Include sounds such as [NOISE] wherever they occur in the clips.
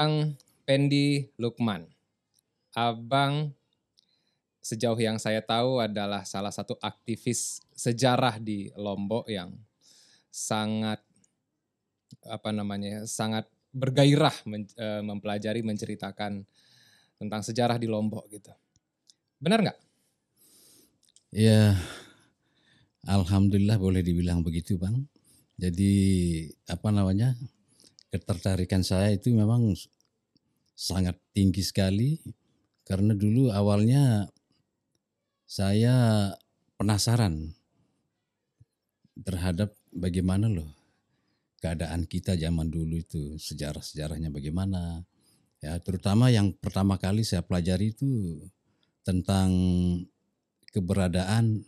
Bang Pendi Lukman. Abang sejauh yang saya tahu adalah salah satu aktivis sejarah di Lombok yang sangat apa namanya sangat bergairah men, e, mempelajari menceritakan tentang sejarah di Lombok gitu. Benar nggak? Ya, alhamdulillah boleh dibilang begitu bang. Jadi apa namanya ketertarikan saya itu memang sangat tinggi sekali karena dulu awalnya saya penasaran terhadap bagaimana loh keadaan kita zaman dulu itu sejarah-sejarahnya bagaimana ya terutama yang pertama kali saya pelajari itu tentang keberadaan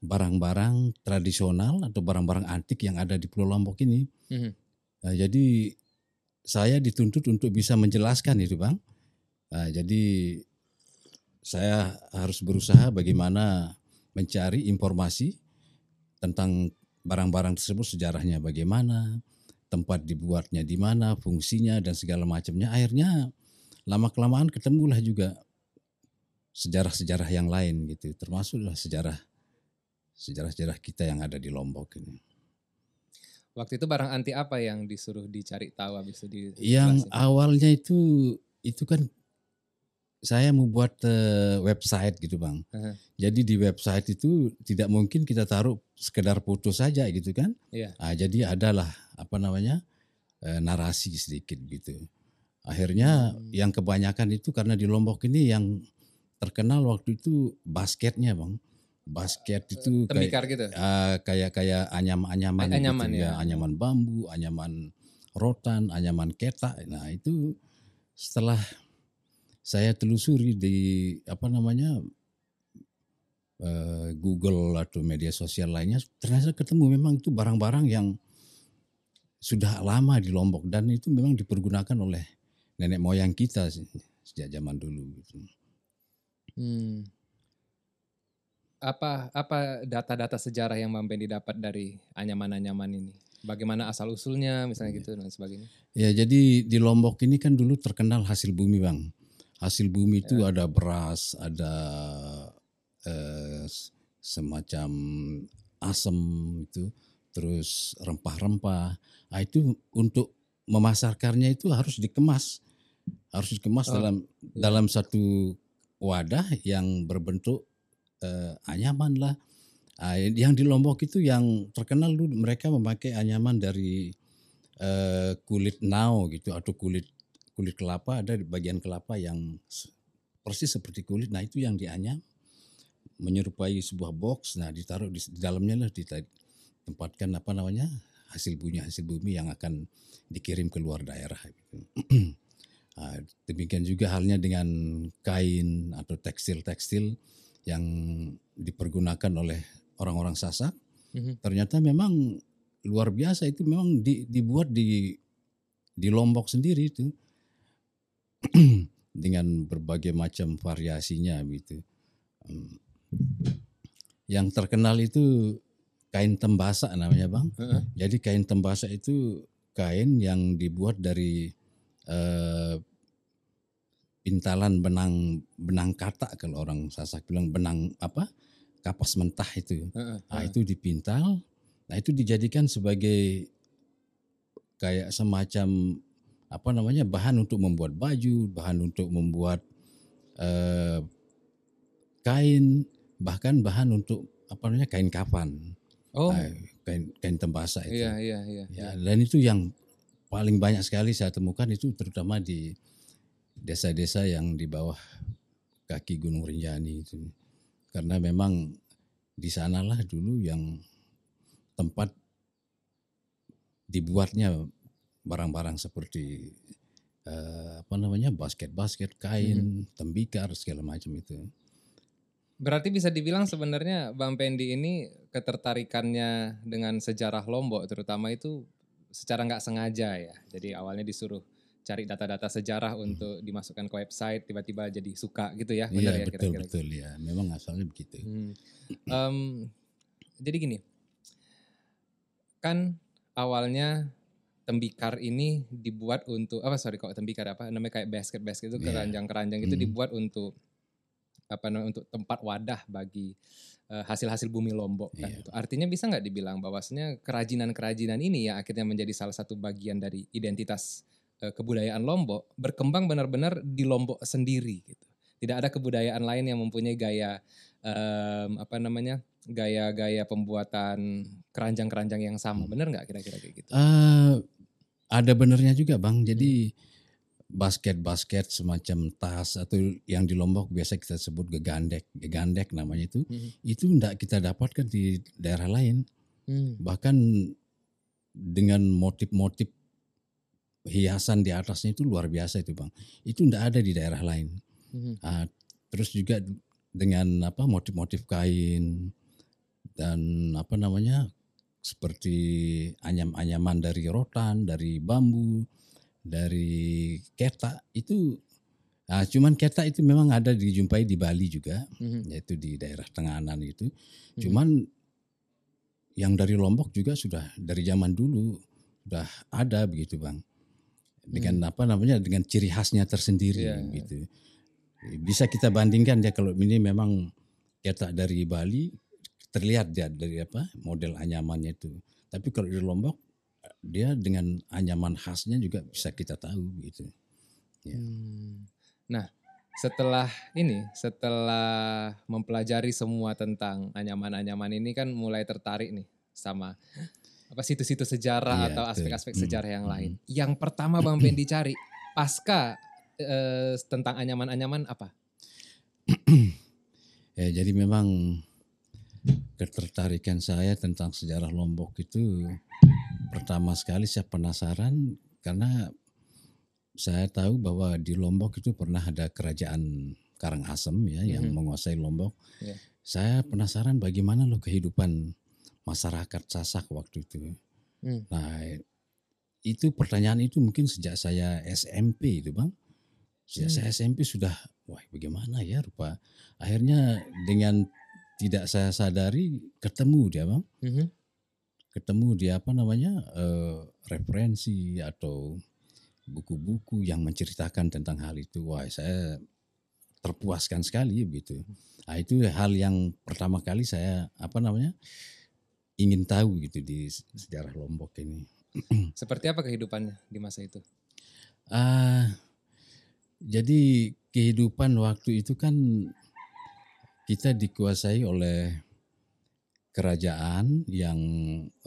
barang-barang tradisional atau barang-barang antik yang ada di Pulau Lombok ini. Mm-hmm. Nah, jadi saya dituntut untuk bisa menjelaskan itu, bang. Nah, jadi saya harus berusaha bagaimana mencari informasi tentang barang-barang tersebut sejarahnya bagaimana, tempat dibuatnya di mana, fungsinya dan segala macamnya. Akhirnya lama kelamaan ketemulah juga sejarah-sejarah yang lain gitu, termasuklah sejarah sejarah-sejarah kita yang ada di Lombok ini. Waktu itu barang anti apa yang disuruh dicari tahu habis itu di Yang awalnya itu itu kan saya membuat uh, website gitu bang. Uh-huh. Jadi di website itu tidak mungkin kita taruh sekedar foto saja gitu kan. Yeah. Nah, jadi adalah apa namanya uh, narasi sedikit gitu. Akhirnya hmm. yang kebanyakan itu karena di Lombok ini yang terkenal waktu itu basketnya bang. Basket itu Tembikar kayak, gitu. Uh, kayak kayak anyam-anyaman, anyaman gitu, ya. ya. anyaman bambu, anyaman rotan, anyaman ketak. Nah itu setelah saya telusuri di apa namanya uh, Google atau media sosial lainnya ternyata ketemu memang itu barang-barang yang sudah lama di Lombok dan itu memang dipergunakan oleh nenek moyang kita sejak zaman dulu gitu. Hmm. Apa apa data-data sejarah yang Bang Bendi dapat dari anyaman-anyaman ini? Bagaimana asal usulnya misalnya gitu dan sebagainya? Ya jadi di Lombok ini kan dulu terkenal hasil bumi bang hasil bumi itu ya. ada beras, ada eh, semacam asam itu, terus rempah-rempah. Nah, itu untuk memasarkannya itu harus dikemas, harus dikemas oh, dalam ya. dalam satu wadah yang berbentuk eh, anyaman lah. Nah, yang di Lombok itu yang terkenal dulu mereka memakai anyaman dari eh, kulit nao gitu atau kulit kulit kelapa ada di bagian kelapa yang persis seperti kulit. Nah itu yang dianyam menyerupai sebuah box. Nah ditaruh di, dalamnya lah ditempatkan apa namanya hasil bumi hasil bumi yang akan dikirim ke luar daerah. Gitu. nah, [CLEARS THROAT] demikian juga halnya dengan kain atau tekstil-tekstil yang dipergunakan oleh orang-orang Sasak. Mm-hmm. Ternyata memang luar biasa itu memang di, dibuat di di Lombok sendiri itu [CLEARS THROAT] dengan berbagai macam variasinya gitu. Yang terkenal itu kain tembasa namanya bang. Jadi kain tembasa itu kain yang dibuat dari uh, pintalan benang benang kata kalau orang Sasak bilang benang apa kapas mentah itu. Nah itu dipintal. Nah itu dijadikan sebagai kayak semacam apa namanya bahan untuk membuat baju, bahan untuk membuat uh, kain, bahkan bahan untuk apa namanya kain kafan. Oh. Uh, kain kain tembasa itu. Iya, iya, iya. Ya, dan itu yang paling banyak sekali saya temukan itu terutama di desa-desa yang di bawah kaki Gunung Rinjani itu. Karena memang di sanalah dulu yang tempat dibuatnya barang-barang seperti uh, apa namanya basket-basket, kain, hmm. tembikar segala macam itu. Berarti bisa dibilang sebenarnya Bang Pendi ini ketertarikannya dengan sejarah Lombok terutama itu secara nggak sengaja ya. Jadi awalnya disuruh cari data-data sejarah hmm. untuk dimasukkan ke website, tiba-tiba jadi suka gitu ya, benar iya, ya? Betul kira-kira. betul ya, memang asalnya begitu. Hmm. Um, jadi gini, kan awalnya tembikar ini dibuat untuk apa sorry kok tembikar apa namanya kayak basket basket itu Iya. keranjang-keranjang itu Hmm. dibuat untuk apa namanya untuk tempat wadah bagi eh, hasil-hasil bumi Lombok kan Iya. itu. Artinya bisa nggak dibilang bahwasanya kerajinan-kerajinan ini yang akhirnya menjadi salah satu bagian dari identitas kebudayaan Lombok berkembang benar-benar di Lombok sendiri gitu. Tidak ada kebudayaan lain yang mempunyai gaya em, apa namanya? gaya-gaya pembuatan keranjang-keranjang yang sama. Benar nggak kira-kira kayak gitu? Eh, ada benernya juga bang. Jadi basket-basket semacam tas atau yang di Lombok biasa kita sebut gegandek, gegandek namanya itu, Hmm. itu tidak kita dapatkan di daerah lain. Hmm. Bahkan dengan motif-motif hiasan di atasnya itu luar biasa itu bang. Itu tidak ada di daerah lain. Hmm. Ah, terus juga dengan apa motif-motif kain dan apa namanya seperti anyam-anyaman dari rotan, dari bambu, dari ketak itu ah, cuman ketak itu memang ada dijumpai di Bali juga, Hmm. yaitu di daerah Tenganan itu. Hmm. Cuman yang dari Lombok juga sudah dari zaman dulu sudah ada begitu, Bang. Dengan apa namanya dengan ciri khasnya tersendiri Iya. gitu. Bisa kita bandingkan ya kalau ini memang ketak dari Bali terlihat ya dari apa model anyamannya itu. Tapi kalau di Lombok dia dengan anyaman khasnya juga bisa kita tahu gitu. Ya. Hmm. Nah, setelah ini, setelah mempelajari semua tentang anyaman-anyaman ini kan mulai tertarik nih sama apa situs-situs sejarah Iya, atau aspek-aspek Hmm, sejarah yang hmm. lain. Yang pertama Bang [CLEARS THROAT] Pendi cari pasca eh, tentang anyaman-anyaman apa? [CLEARS THROAT] Ya, jadi memang ketertarikan saya tentang sejarah Lombok itu pertama sekali saya penasaran karena saya tahu bahwa di Lombok itu pernah ada kerajaan Karangasem ya yang Mhm. menguasai Lombok. Iya. Saya penasaran bagaimana loh kehidupan masyarakat Sasak waktu itu. Hmm. Nah, itu pertanyaan itu mungkin sejak saya SMP itu, Bang. Sejak Hmm. saya SMP sudah wah bagaimana ya rupa. Akhirnya dengan tidak saya sadari ketemu dia, Bang. Mhm. Ketemu dia apa namanya? eh, referensi atau buku-buku yang menceritakan tentang hal itu. Wah, saya terpuaskan sekali begitu. Nah, itu hal yang pertama kali saya apa namanya? Ingin tahu gitu di sejarah Lombok ini. [CLEARS THROAT] Seperti apa kehidupannya di masa itu? Ah, jadi kehidupan waktu itu kan kita dikuasai oleh kerajaan yang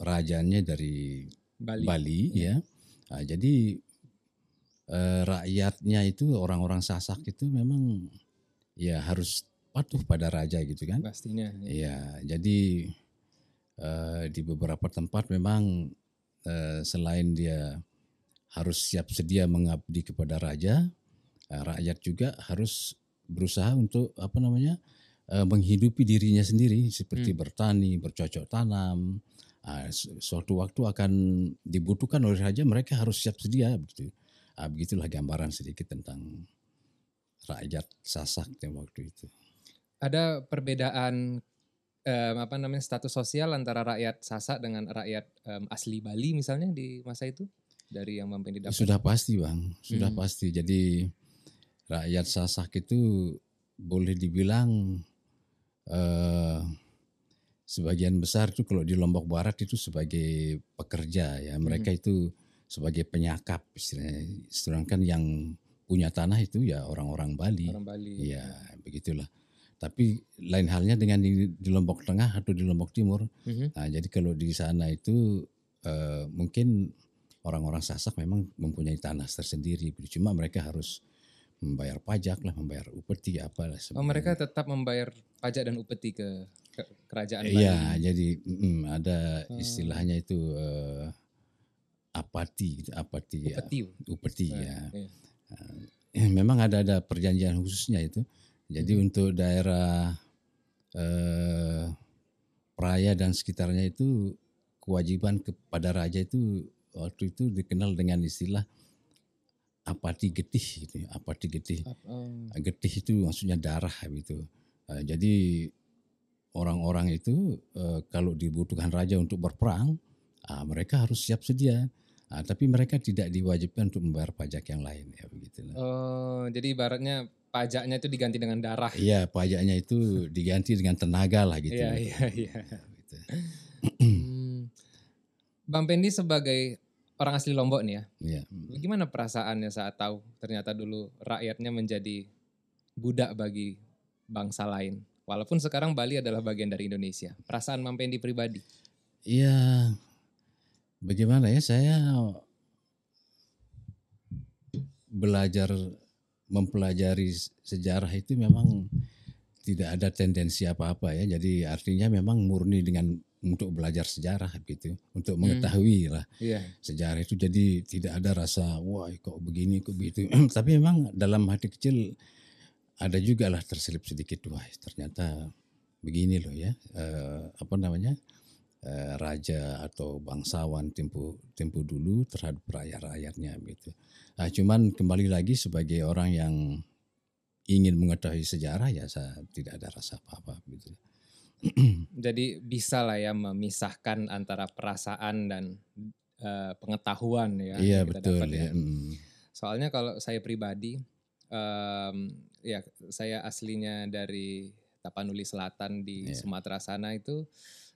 rajanya dari Bali. Bali, ya. Ah, jadi eh, rakyatnya itu orang-orang Sasak itu memang ya harus patuh pada raja gitu kan. Pastinya. ya. Iya, jadi eh, di beberapa tempat memang eh, selain dia harus siap sedia mengabdi kepada raja, eh, rakyat juga harus berusaha untuk apa namanya eh, menghidupi dirinya sendiri seperti Hmm. bertani, bercocok tanam. Su- suatu waktu akan dibutuhkan oleh raja, mereka harus siap sedia begitu. Ah, begitulah gambaran sedikit tentang rakyat Sasak waktu itu. Ada perbedaan em, apa namanya status sosial antara rakyat Sasak dengan rakyat em, asli Bali misalnya di masa itu dari yang Bang Pendi dapat? Sudah pasti bang, sudah Hmm. pasti. Jadi rakyat Sasak itu boleh dibilang eh, sebagian besar itu kalau di Lombok Barat itu sebagai pekerja ya. Mereka itu sebagai penyakap istilahnya. Sedangkan yang punya tanah itu ya orang-orang Bali. orang Bali. Iya, begitulah. Tapi lain halnya dengan di, di Lombok Tengah atau di Lombok Timur. Mhm. Nah, jadi kalau di sana itu eh, mungkin orang-orang Sasak memang mempunyai tanah tersendiri. Cuma mereka harus membayar pajak lah, membayar upeti apalah. Oh mereka tetap membayar pajak dan upeti ke, ke kerajaan Bali. Iya, jadi mm, ada Hmm. istilahnya itu eh, apati, apati ya, Upeti. upeti Nah, ya. iya. Eh, [CLEARS THROAT] Memang ada ada perjanjian khususnya itu. Jadi Hmm. untuk daerah eh, Praya dan sekitarnya itu kewajiban kepada raja itu waktu itu dikenal dengan istilah apati getih gitu. ya, Apati getih. Oh. Getih itu maksudnya darah gitu. Eh, jadi orang-orang itu eh, kalau dibutuhkan raja untuk berperang, ah, mereka harus siap sedia. Nah, tapi mereka tidak diwajibkan untuk membayar pajak yang lain ya begitu. Oh, jadi ibaratnya pajaknya itu diganti dengan darah. Iya, pajaknya itu diganti dengan tenaga lah gitu. Iya, iya, iya. Gitu. Hmm. Bang Pendi sebagai orang asli Lombok nih ya, Iya. gimana perasaannya saat tahu ternyata dulu rakyatnya menjadi budak bagi bangsa lain? Walaupun sekarang Bali adalah bagian dari Indonesia. Perasaan Bang Pendi pribadi? Iya, bagaimana ya saya belajar mempelajari sejarah itu memang tidak ada tendensi apa-apa ya. Jadi artinya memang murni dengan untuk belajar sejarah gitu, untuk mengetahui lah Iya. sejarah itu. Jadi tidak ada rasa wah kok begini kok begitu. [CLEARS THROAT] Tapi memang dalam hati kecil ada juga lah terselip sedikit wah ternyata begini loh ya eh, apa namanya eh, raja atau bangsawan tempo tempo dulu terhadap rakyat-rakyatnya gitu. Nah, cuman kembali lagi sebagai orang yang ingin mengetahui sejarah ya saya tidak ada rasa apa-apa gitu. [CLEARS THROAT] Jadi bisa lah ya memisahkan antara perasaan dan eh, pengetahuan ya. iya betul dapat ya. Mm. Soalnya kalau saya pribadi, em, ya saya aslinya dari Tapanuli Selatan di Iya. Sumatera sana itu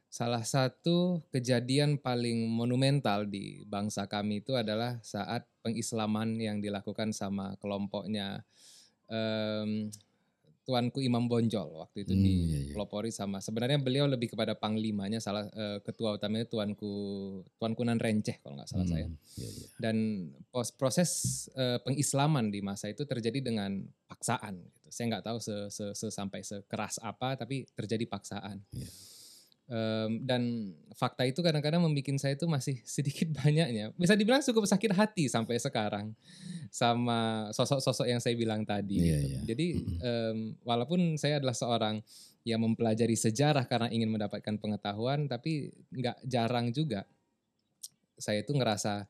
salah satu kejadian paling monumental di bangsa kami itu adalah saat pengislaman yang dilakukan sama kelompoknya em, Tuanku Imam Bonjol waktu itu Hmm, di iya, iya. sama sebenarnya beliau lebih kepada panglimanya salah eh, ketua utamanya Tuanku Tuanku Nan Renceh kalau nggak salah Hmm, saya iya, iya. dan pos- proses eh, pengislaman di masa itu terjadi dengan paksaan. Gitu. Saya nggak tahu se, se- se- sampai sekeras apa, tapi terjadi paksaan. Iya. Em, dan fakta itu kadang-kadang membuat saya itu masih [LAUGHS] sedikit banyaknya, bisa dibilang cukup sakit hati sampai sekarang sama sosok-sosok yang saya bilang tadi. Iya, gitu. iya. Jadi em, walaupun saya adalah seorang yang mempelajari sejarah karena ingin mendapatkan pengetahuan, tapi nggak jarang juga saya itu ngerasa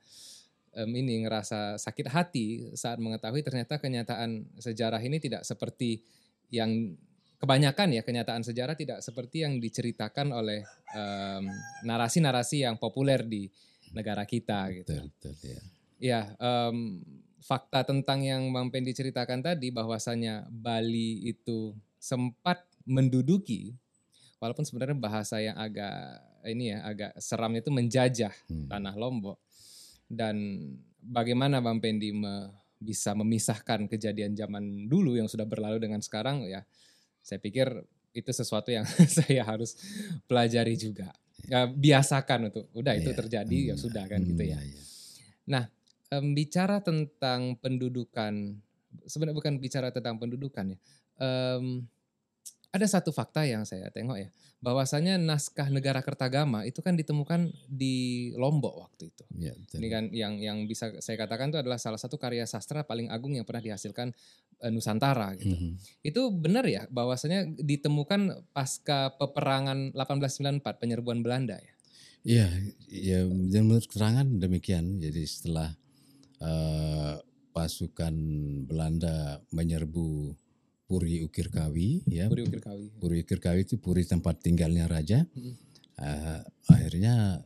em, ini ngerasa sakit hati saat mengetahui ternyata kenyataan sejarah ini tidak seperti yang kebanyakan ya kenyataan sejarah tidak seperti yang diceritakan oleh em, narasi-narasi yang populer di negara kita gitu. Betul, betul ya. Ya, em, fakta tentang yang Bang Pendi ceritakan tadi bahwasanya Bali itu sempat menduduki walaupun sebenarnya bahasa yang agak ini ya agak seram itu menjajah Hmm. tanah Lombok dan bagaimana Bang Pendi me- bisa memisahkan kejadian zaman dulu yang sudah berlalu dengan sekarang ya saya pikir itu sesuatu yang [LAUGHS] saya harus pelajari juga ya, biasakan untuk udah itu Iya. terjadi ya Hmm, sudah kan gitu hmm, ya iya, iya. Em, bicara tentang pendudukan, sebenarnya bukan bicara tentang pendudukan ya. Ada satu fakta yang saya tengok ya, bahwasanya naskah negara Kertagama itu kan ditemukan di Lombok waktu itu. Betul. Ini kan yang yang bisa saya katakan itu adalah salah satu karya sastra paling agung yang pernah dihasilkan Nusantara gitu. Mhm. Itu benar ya bahwasanya ditemukan pasca peperangan 1894 penyerbuan Belanda ya. Iya, ya menurut keterangan demikian. Jadi setelah eh, pasukan Belanda menyerbu Puri Ukirkawi, ya Puri Ukirkawi. Puri Ukirkawi itu puri tempat tinggalnya raja. Mhm. Eh, akhirnya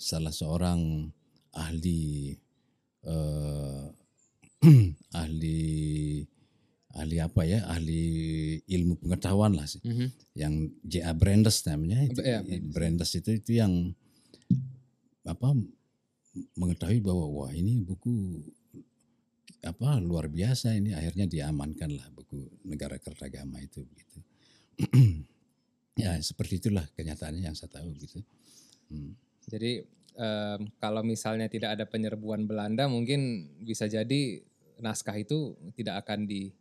salah seorang ahli eh, ahli ahli apa ya ahli ilmu pengetahuan lah sih Mhm. yang J.A. Brandes namanya itu, Iya, Brandes. Itu itu yang apa mengetahui bahwa wah ini buku apa luar biasa ini akhirnya diamankan lah buku negara kertagama itu gitu [CLEARS THROAT] ya seperti itulah kenyataannya yang saya tahu gitu Hmm. Jadi em, kalau misalnya tidak ada penyerbuan Belanda mungkin bisa jadi naskah itu tidak akan di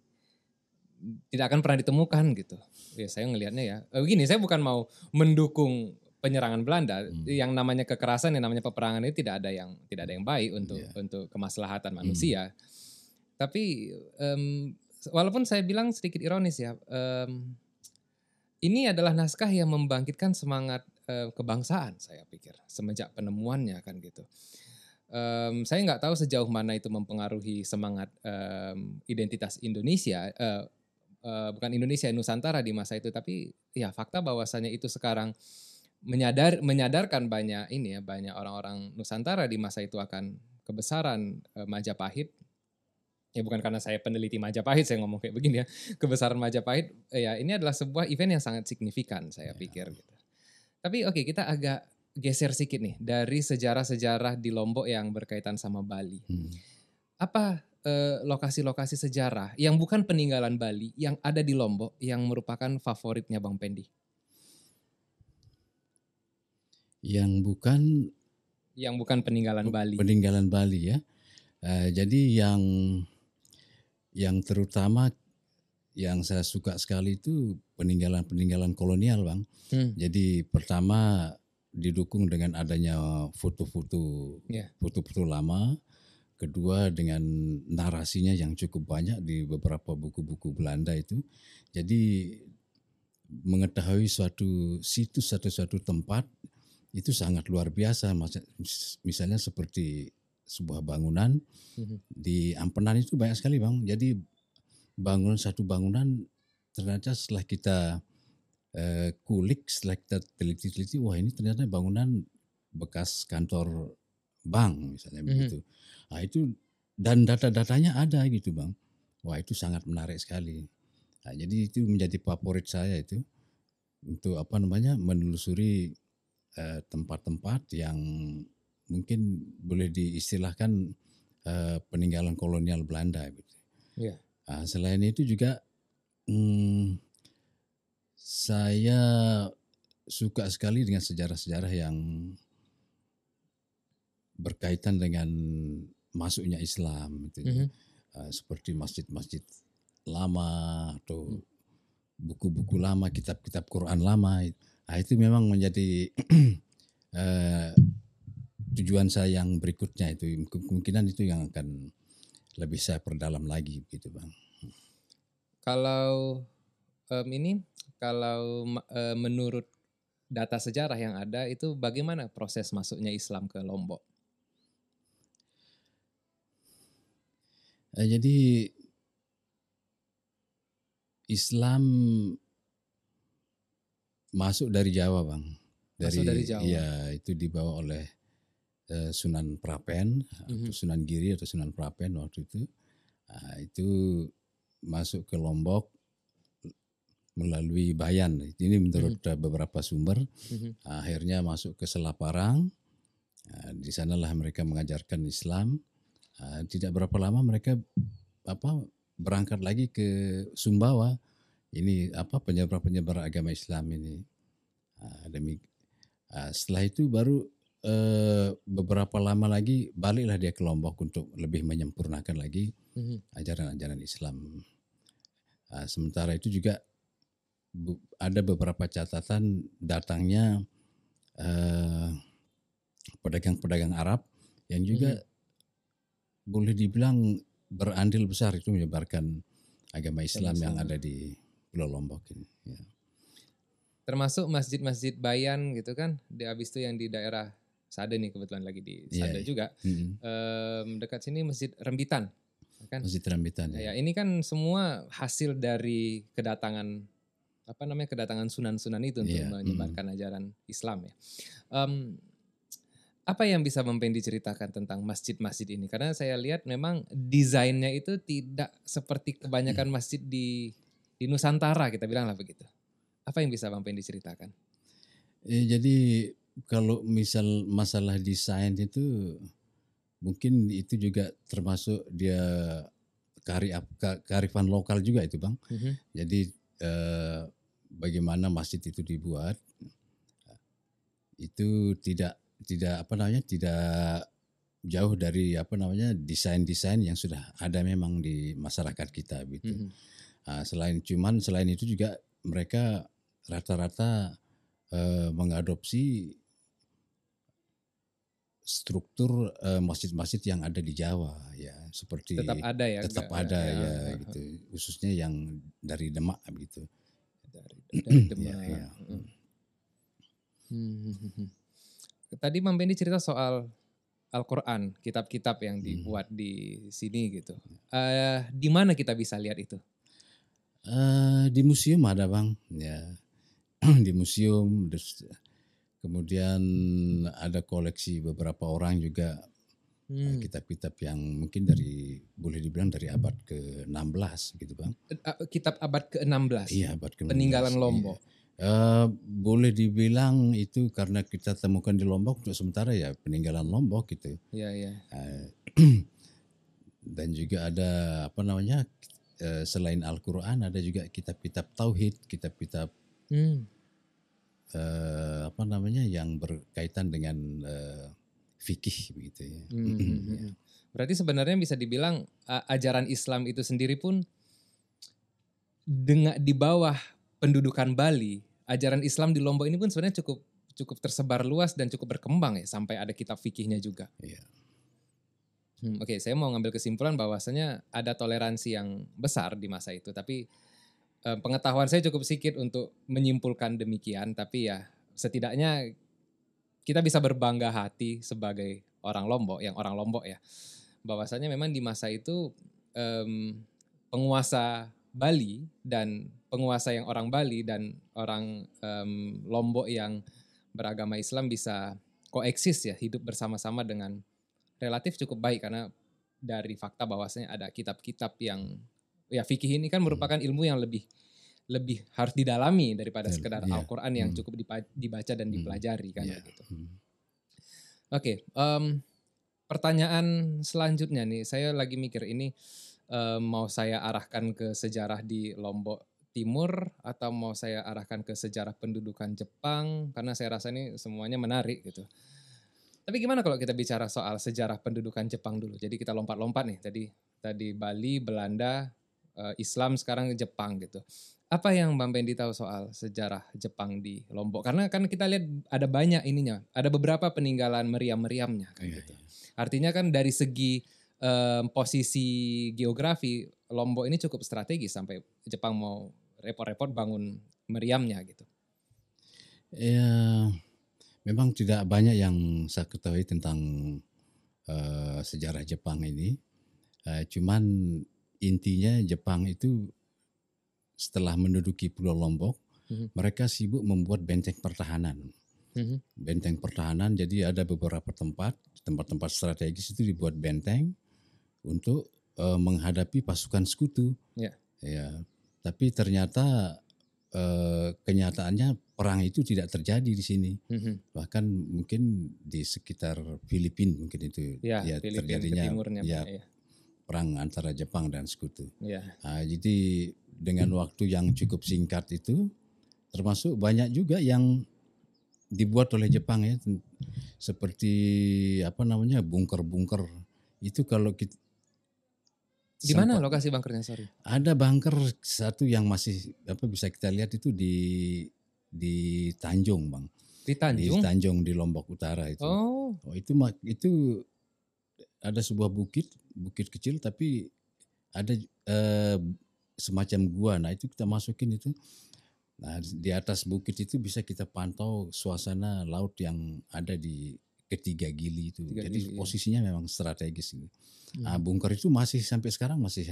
tidak akan pernah ditemukan gitu. Ya saya ngelihatnya ya. Eh, Begini, saya bukan mau mendukung penyerangan Belanda. Hmm. Yang namanya kekerasan, yang namanya peperangan itu tidak ada yang tidak ada yang baik untuk Iya. untuk kemaslahatan manusia. Tapi em, walaupun saya bilang sedikit ironis ya, em, ini adalah naskah yang membangkitkan semangat eh, kebangsaan saya pikir semenjak penemuannya kan gitu. Em, saya nggak tahu sejauh mana itu mempengaruhi semangat em, identitas Indonesia, eh, eh, bukan Indonesia Nusantara di masa itu, tapi ya fakta bahwasannya itu sekarang menyadar menyadarkan banyak ini ya banyak orang-orang Nusantara di masa itu akan kebesaran eh, Majapahit. Ya bukan karena saya peneliti Majapahit saya ngomong kayak begini ya kebesaran Majapahit. Ya ini adalah sebuah event yang sangat signifikan saya Ya. pikir gitu. Tapi oke kita agak geser sedikit nih dari sejarah-sejarah di Lombok yang berkaitan sama Bali Hmm. apa eh, lokasi-lokasi sejarah yang bukan peninggalan Bali yang ada di Lombok yang merupakan favoritnya Bang Pendi Yang bukan yang bukan peninggalan Bali peninggalan Bali ya. Eh, jadi yang yang terutama yang saya suka sekali itu peninggalan-peninggalan kolonial, Bang. Hmm. Jadi pertama didukung dengan adanya foto-foto Ya. foto-foto lama, kedua dengan narasinya yang cukup banyak di beberapa buku-buku Belanda itu. Jadi mengetahui suatu situs atau suatu tempat itu sangat luar biasa. Misalnya seperti sebuah bangunan Mhm. di Ampenan itu banyak sekali bang. Jadi bangunan satu bangunan ternyata setelah kita eh, kulik, kita teliti-teliti, wah ini ternyata bangunan bekas kantor bank misalnya Mhm. begitu. Nah itu dan data-datanya ada gitu bang. Wah itu sangat menarik sekali. Nah, jadi itu menjadi favorit saya itu untuk apa namanya menelusuri eh, tempat-tempat yang mungkin boleh diistilahkan eh, peninggalan kolonial Belanda gitu. Iya. Nah, selain itu juga hmm, saya suka sekali dengan sejarah-sejarah yang berkaitan dengan masuknya Islam gitu. Mhm. Uh, seperti masjid-masjid lama atau buku-buku lama, kitab-kitab Quran lama. Nah, itu memang menjadi [CLEARS THROAT] eh, tujuan saya yang berikutnya itu kemungkinan itu yang akan lebih saya perdalam lagi gitu bang. Kalau em, ini, kalau eh, menurut data sejarah yang ada itu bagaimana proses masuknya Islam ke Lombok? Eh, jadi Islam masuk dari Jawa bang. Masuk dari Jawa. Iya itu dibawa oleh eh, Sunan Prapen Mhm. atau Sunan Giri atau Sunan Prapen waktu itu. Nah, itu masuk ke Lombok melalui Bayan. Ini menurut eh, beberapa sumber. Mhm. Akhirnya masuk ke Selaparang. Nah, di sanalah mereka mengajarkan Islam. Nah, tidak berapa lama mereka apa berangkat lagi ke Sumbawa. Ini apa penyebar-penyebar agama Islam ini. Demi setelah itu baru eh, beberapa lama lagi baliklah dia ke Lombok untuk lebih menyempurnakan lagi Mhm. ajaran-ajaran Islam. Sementara itu juga ada beberapa catatan datangnya eh, pedagang-pedagang Arab yang juga boleh dibilang berandil besar itu menyebarkan agama Islam yang ada di Pulau Lombok ini. Ya. Termasuk masjid-masjid Bayan gitu kan, di abis itu yang di daerah Sade nih kebetulan lagi di Iya, Sade iya. juga. Mm-mm. Em, dekat sini Masjid Rembitan, kan? Masjid Rambitan Ya, ya. ini kan semua hasil dari kedatangan apa namanya kedatangan sunan-sunan itu untuk Iya, menyebarkan ajaran Islam ya. Em, apa yang bisa Bang Pendi ceritakan tentang masjid-masjid ini? Karena saya lihat memang desainnya itu tidak seperti kebanyakan masjid di di Nusantara kita bilang lah begitu. Apa yang bisa Bang Pendi ceritakan? Eh, jadi kalau misal masalah desain itu mungkin itu juga termasuk dia kari ka- kearifan lokal juga itu bang. Mhm. Jadi eh, bagaimana masjid itu dibuat itu tidak tidak apa namanya tidak jauh dari apa namanya desain-desain yang sudah ada memang di masyarakat kita gitu. Mhm. Nah, selain cuman selain itu juga mereka rata-rata eh, mengadopsi struktur eh, masjid-masjid yang ada di Jawa ya seperti Tetap ada ya. tetap nggak- ada ya, ya, ya, gitu khususnya yang dari Demak gitu. Dari, [CLEARS THROAT] dari Demak. Iya, iya. Mm. Hmm. Tadi Bang Pendi cerita soal Al-Quran, kitab-kitab yang Hmm. dibuat di sini gitu. Eh, di mana kita bisa lihat itu? Eh, di museum ada bang, ya [CLEARS THROAT] di museum. Kemudian ada koleksi beberapa orang juga Hmm. kitab-kitab yang mungkin dari boleh dibilang dari abad ke-16 gitu bang. Eh, Kitab abad ke-16. Iya abad ke-16. Peninggalan iya. Lombok. Eh, boleh dibilang itu karena kita temukan di Lombok untuk sementara ya peninggalan Lombok gitu. Iya, iya. Eh, [CLEARS THROAT] dan juga ada apa namanya eh, selain Al-Quran ada juga kitab-kitab tauhid, kitab-kitab Hmm. eh, apa namanya yang berkaitan dengan fikih begitu ya. Hmm, hmm, hmm, hmm. Berarti sebenarnya bisa dibilang ajaran Islam itu sendiri pun dengan di bawah pendudukan Bali, ajaran Islam di Lombok ini pun sebenarnya cukup cukup tersebar luas dan cukup berkembang ya sampai ada kitab fikihnya juga. Iya. Hmm, Oke, saya mau ngambil kesimpulan bahwasanya ada toleransi yang besar di masa itu, tapi eh, pengetahuan saya cukup sedikit untuk menyimpulkan demikian. Tapi ya setidaknya kita bisa berbangga hati sebagai orang Lombok, yang orang Lombok ya, bahwasanya memang di masa itu em, penguasa Bali dan penguasa yang orang Bali dan orang em, Lombok yang beragama Islam bisa koeksis ya, hidup bersama-sama dengan relatif cukup baik. Karena dari fakta bahwasanya ada kitab-kitab yang ya fikih ini kan merupakan ilmu yang lebih lebih harus didalami daripada sekedar iya. Al-Qur'an yang Hmm. cukup dibaca dan Hmm, dipelajari kan iya. gitu. Hmm. Oke, em, pertanyaan selanjutnya nih, saya lagi mikir ini em, mau saya arahkan ke sejarah di Lombok Timur atau mau saya arahkan ke sejarah pendudukan Jepang karena saya rasa ini semuanya menarik gitu. Tapi gimana kalau kita bicara soal sejarah pendudukan Jepang dulu? Jadi kita lompat-lompat nih. Tadi tadi Bali, Belanda, eh, Islam sekarang Jepang gitu. Apa yang Bang Bendi tahu soal sejarah Jepang di Lombok? Karena kan kita lihat ada banyak ininya, ada beberapa peninggalan meriam-meriamnya kan Iya, gitu. iya. Artinya kan dari segi em, posisi geografi Lombok ini cukup strategis sampai Jepang mau repot-repot bangun meriamnya gitu. Ya, memang tidak banyak yang saya ketahui tentang eh, sejarah Jepang ini. Eh, cuman intinya Jepang itu setelah menduduki Pulau Lombok, Mhm. mereka sibuk membuat benteng pertahanan. Mhm. Benteng pertahanan, jadi ada beberapa tempat, tempat-tempat strategis itu dibuat benteng untuk eh, menghadapi pasukan sekutu. Ya. Ya, tapi ternyata eh, kenyataannya perang itu tidak terjadi di sini. Mhm. Bahkan mungkin di sekitar Filipina mungkin itu Ya, ya terjadinya ya, ya. perang antara Jepang dan sekutu. Ya. Nah, jadi dengan waktu yang cukup singkat itu, termasuk banyak juga yang dibuat oleh Jepang ya, seperti apa namanya bunker-bunker itu kalau kita Di mana lokasi bunkernya sorry? ada bunker satu yang masih apa bisa kita lihat itu di di Tanjung bang, Di di Tanjung. Tanjung di Lombok Utara itu. Oh, Oh, itu itu ada sebuah bukit, bukit kecil tapi ada eh, semacam gua. Nah, itu kita masukin itu. Nah, di atas bukit itu bisa kita pantau suasana laut yang ada di ketiga gili itu. Tiga Jadi Gili, iya. posisinya memang strategis ini. Nah, Hmm. bunker itu masih sampai sekarang masih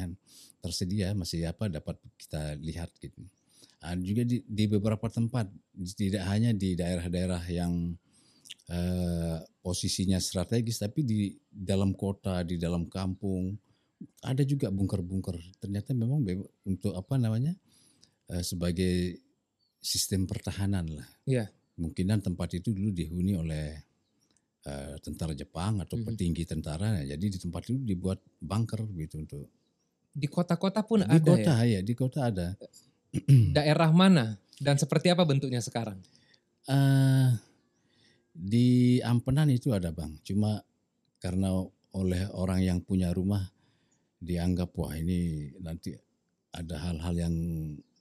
tersedia, masih apa dapat kita lihat gitu. Nah, juga di, di beberapa tempat, tidak hanya di daerah-daerah yang eh, posisinya strategis, tapi di dalam kota, di dalam kampung ada juga bunker-bunker. Ternyata memang untuk apa namanya eh, sebagai sistem pertahanan lah. Iya. Mungkinan tempat itu dulu dihuni oleh eh, tentara Jepang atau Mhm. petinggi tentara. Jadi di tempat itu dibuat bunker gitu untuk di kota-kota pun di ada kota ya. ya di kota ada. [CLEARS THROAT] Daerah mana dan seperti apa bentuknya sekarang? eh di Ampenan itu ada bang, cuma karena oleh orang yang punya rumah dianggap wah ini nanti ada hal-hal yang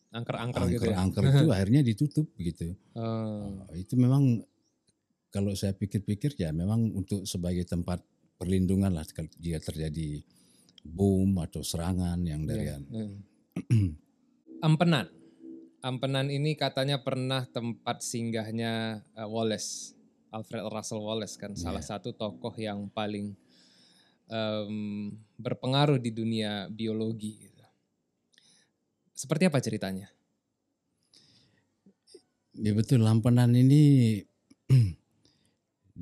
Angker-angker gitu ya. angker-angker itu [LAUGHS] akhirnya ditutup gitu. Oh. Itu memang kalau saya pikir-pikir ya memang untuk sebagai tempat perlindungan lah jika terjadi bom atau serangan yang dari Iya, iya. [CLEARS THROAT] Ampenan. Ampenan ini katanya pernah tempat singgahnya eh, Wallace, Alfred Russel Wallace kan salah Iya. satu tokoh yang paling em, berpengaruh di dunia biologi. gitu. Seperti apa ceritanya? Ya betul Lampenan ini [CLEARS THROAT]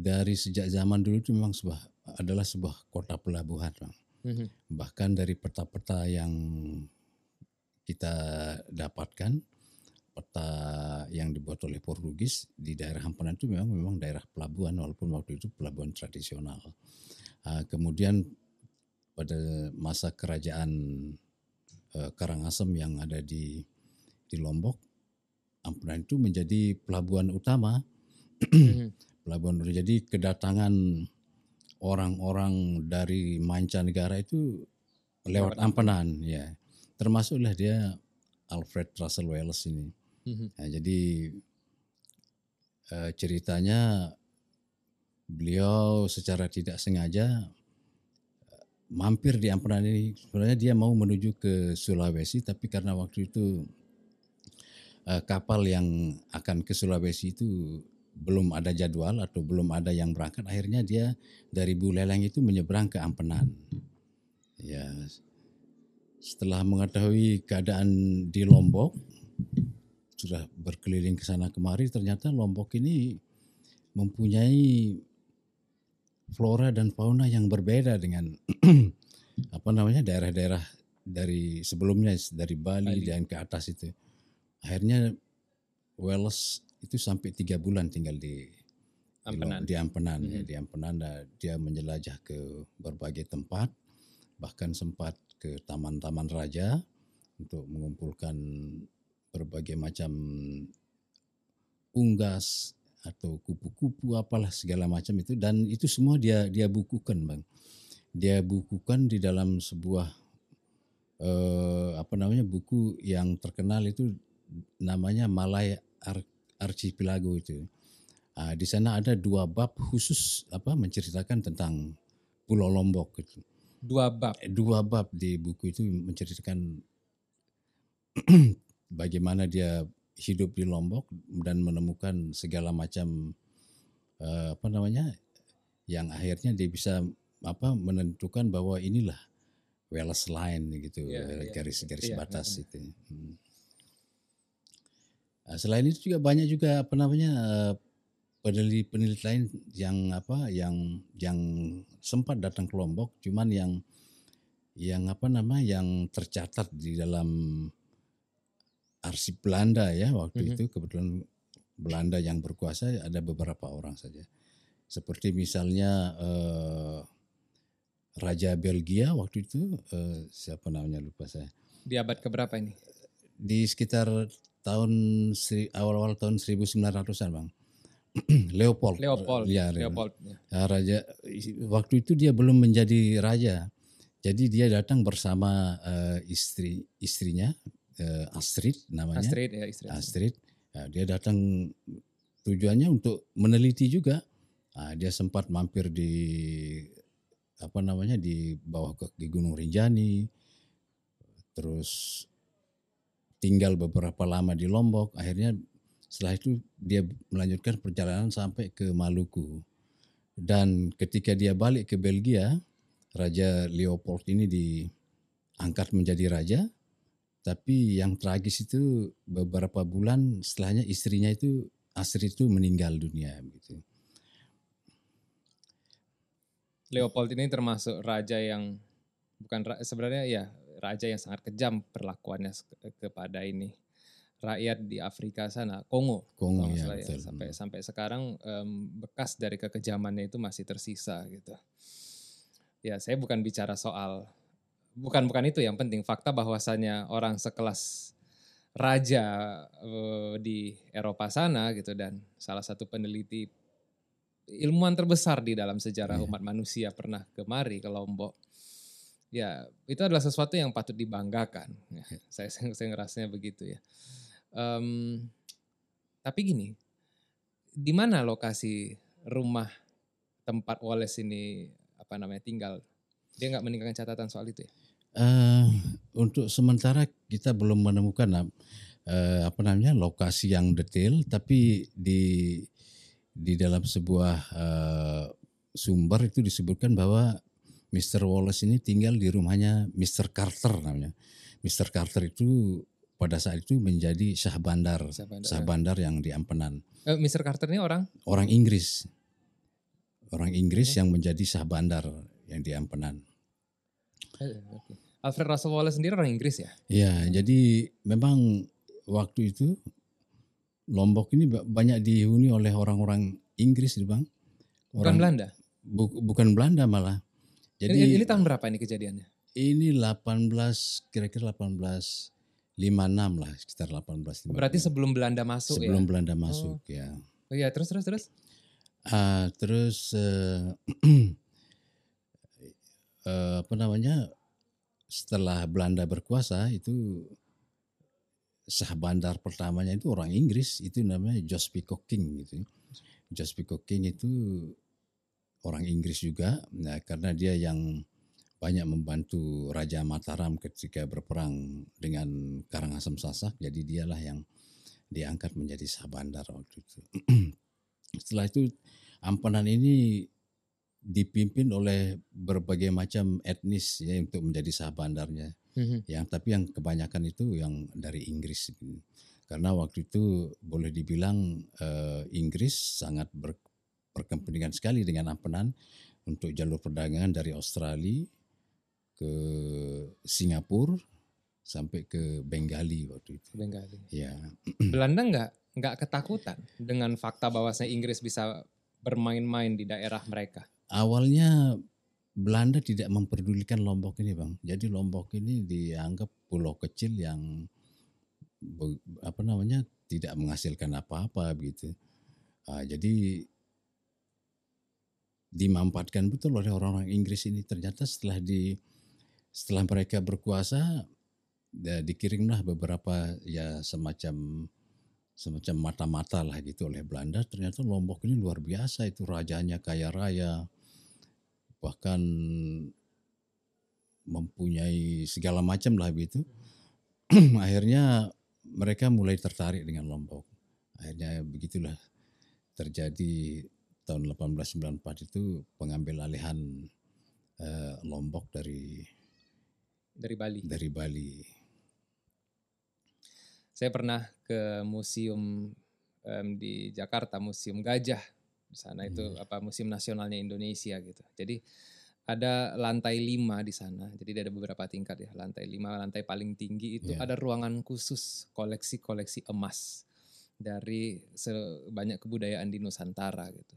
dari sejak zaman dulu itu memang sebuah adalah sebuah kota pelabuhan, Bang. Mhm. Bahkan dari peta-peta yang kita dapatkan, peta yang dibuat oleh Portugis di daerah Hampenan itu memang memang daerah pelabuhan walaupun waktu itu pelabuhan tradisional. Ah, kemudian pada masa kerajaan eh, Karangasem yang ada di di Lombok, Ampenan itu menjadi pelabuhan utama. Mhm. [CLEARS THROAT] pelabuhan. Jadi kedatangan orang-orang dari mancanegara itu lewat Ampenan, ya. Termasuklah dia Alfred Russel Wallace ini. Mhm. Nah, jadi eh, ceritanya beliau secara tidak sengaja eh, mampir di Ampenan ini. Sebenarnya dia mau menuju ke Sulawesi, tapi karena waktu itu eh, kapal yang akan ke Sulawesi itu belum ada jadwal atau belum ada yang berangkat, akhirnya dia dari Buleleng itu menyeberang ke Ampenan. Ya, setelah mengetahui keadaan di Lombok, sudah berkeliling ke sana kemari, ternyata Lombok ini mempunyai flora dan fauna yang berbeda dengan [CLEARS THROAT] apa namanya daerah-daerah dari sebelumnya dari Bali, Bali. dan ke atas itu. Akhirnya Welles itu sampai tiga bulan tinggal di di Ampenan. Di Ampenan ya, Mhm. di Ampenan nah, dia menjelajah ke berbagai tempat bahkan sempat ke taman-taman raja untuk mengumpulkan berbagai macam unggas atau kupu-kupu apalah segala macam itu dan itu semua dia dia bukukan bang dia bukukan di dalam sebuah eh, apa namanya buku yang terkenal itu namanya Malaya Ar- Archipelago itu Ah, di sana ada dua bab khusus apa menceritakan tentang Pulau Lombok gitu. Dua bab. Dua bab di buku itu menceritakan [CLEARS THROAT] bagaimana dia hidup di Lombok dan menemukan segala macam eh, apa namanya yang akhirnya dia bisa apa menentukan bahwa inilah Wales line gitu Iya, eh, iya. garis-garis Iya, batas iya. itu. Hmm. Nah, selain itu juga banyak juga apa namanya eh, peneliti-peneliti lain yang apa yang yang sempat datang ke Lombok, cuman yang yang apa nama yang tercatat di dalam arsip Belanda ya waktu Mhm. itu kebetulan Belanda yang berkuasa ada beberapa orang saja. Seperti misalnya eh, Raja Belgia waktu itu eh, siapa namanya lupa saya. Di abad keberapa ini? Di sekitar tahun awal-awal tahun 1900-an, Bang. [CLEARS THROAT] Leopold. Leopold. Ya, Leopold. ya. Raja waktu itu dia belum menjadi raja. Jadi dia datang bersama eh, istri istrinya eh, Astrid namanya. Astrid ya istri. Astrid. Ya, dia datang tujuannya untuk meneliti juga. Nah, dia sempat mampir di apa namanya di bawah ke di Gunung Rinjani. Terus tinggal beberapa lama di Lombok. Akhirnya setelah itu dia melanjutkan perjalanan sampai ke Maluku. Dan ketika dia balik ke Belgia, Raja Leopold ini diangkat menjadi raja. Tapi yang tragis itu beberapa bulan setelahnya istrinya itu Astrid itu meninggal dunia gitu. Leopold ini termasuk raja yang bukan sebenarnya ya raja yang sangat kejam perlakuannya ke- kepada ini rakyat di Afrika sana, Kongo. Kongo ya ya. betul. Sampai sampai sekarang em, bekas dari kekejamannya itu masih tersisa gitu. Ya, saya bukan bicara soal bukan bukan itu yang penting fakta bahwasanya orang sekelas raja eh, di Eropa sana gitu dan salah satu peneliti ilmuwan terbesar di dalam sejarah Iya. umat manusia pernah kemari ke Lombok. Ya, itu adalah sesuatu yang patut dibanggakan. Ya, saya, [LAUGHS] saya, saya ngerasanya begitu ya. Em, tapi gini, di mana lokasi rumah tempat Wallace ini apa namanya tinggal? Dia nggak meninggalkan catatan soal itu ya? Eh, untuk sementara kita belum menemukan eh, apa namanya lokasi yang detail, tapi di di dalam sebuah eh, sumber itu disebutkan bahwa Mr. Wallace ini tinggal di rumahnya Mr. Carter namanya. Mr. Carter itu pada saat itu menjadi Syah Bandar, Syah Bandar. Syah Bandar yang di Ampenan. Eh, Mr. Carter ini orang Orang Inggris, orang Inggris yang menjadi Syah Bandar yang di Ampenan. Eh, oke. Alfred Russel Wallace sendiri orang Inggris ya? Ya, jadi memang waktu itu Lombok ini ba- banyak dihuni oleh orang-orang Inggris, bang. Bukan Orang Belanda. bu- bukan Belanda malah. Ini, Jadi ini tahun berapa ini kejadiannya? ini 18 kira-kira 1856 lah, sekitar 1856. Berarti sebelum Belanda masuk sebelum ya? Belanda masuk ya. Oh iya, terus terus terus. Ah, terus eh, [CLEARS THROAT] eh, apa namanya? Setelah Belanda berkuasa itu sah bandar pertamanya itu orang Inggris itu namanya Jos Peacock King gitu. Jos Peacock King itu orang Inggris juga nah, karena dia yang banyak membantu Raja Mataram ketika berperang dengan Karangasem Sasak jadi dialah yang diangkat menjadi sah bandar waktu itu. [CLEARS THROAT] Setelah itu Ampenan ini dipimpin oleh berbagai macam etnis ya untuk menjadi sah bandarnya. Mhm. Yang tapi yang kebanyakan itu yang dari Inggris. Karena waktu itu boleh dibilang eh, Inggris sangat ber- berkepentingan sekali dengan Ampenan untuk jalur perdagangan dari Australia ke Singapura sampai ke Bengali waktu itu. Bengali. Ya, [CLEARS THROAT] Belanda nggak nggak ketakutan dengan fakta bahwasanya Inggris bisa bermain-main di daerah mereka. Awalnya Belanda tidak memperdulikan Lombok ini, Bang. Jadi Lombok ini dianggap pulau kecil yang apa namanya tidak menghasilkan apa-apa begitu. Ah, jadi dimanfaatkan betul oleh orang-orang Inggris ini. Ternyata setelah di setelah mereka berkuasa, ya, dikirimlah beberapa ya semacam semacam mata-mata lah gitu oleh Belanda. Ternyata Lombok ini luar biasa itu rajanya kaya raya, bahkan mempunyai segala macam lah begitu. [CLEARS THROAT] Akhirnya mereka mulai tertarik dengan Lombok. Akhirnya begitulah terjadi tahun 1894 itu pengambil alihan eh, Lombok dari dari Bali. dari Bali. Saya pernah ke museum em, di Jakarta, Museum Gajah. Di sana itu Hmm. apa Museum Nasionalnya Indonesia gitu. Jadi ada lantai lima di sana. Jadi ada beberapa tingkat ya. Lantai lima, lantai paling tinggi itu Ya. ada ruangan khusus koleksi-koleksi emas dari sebanyak kebudayaan di Nusantara gitu.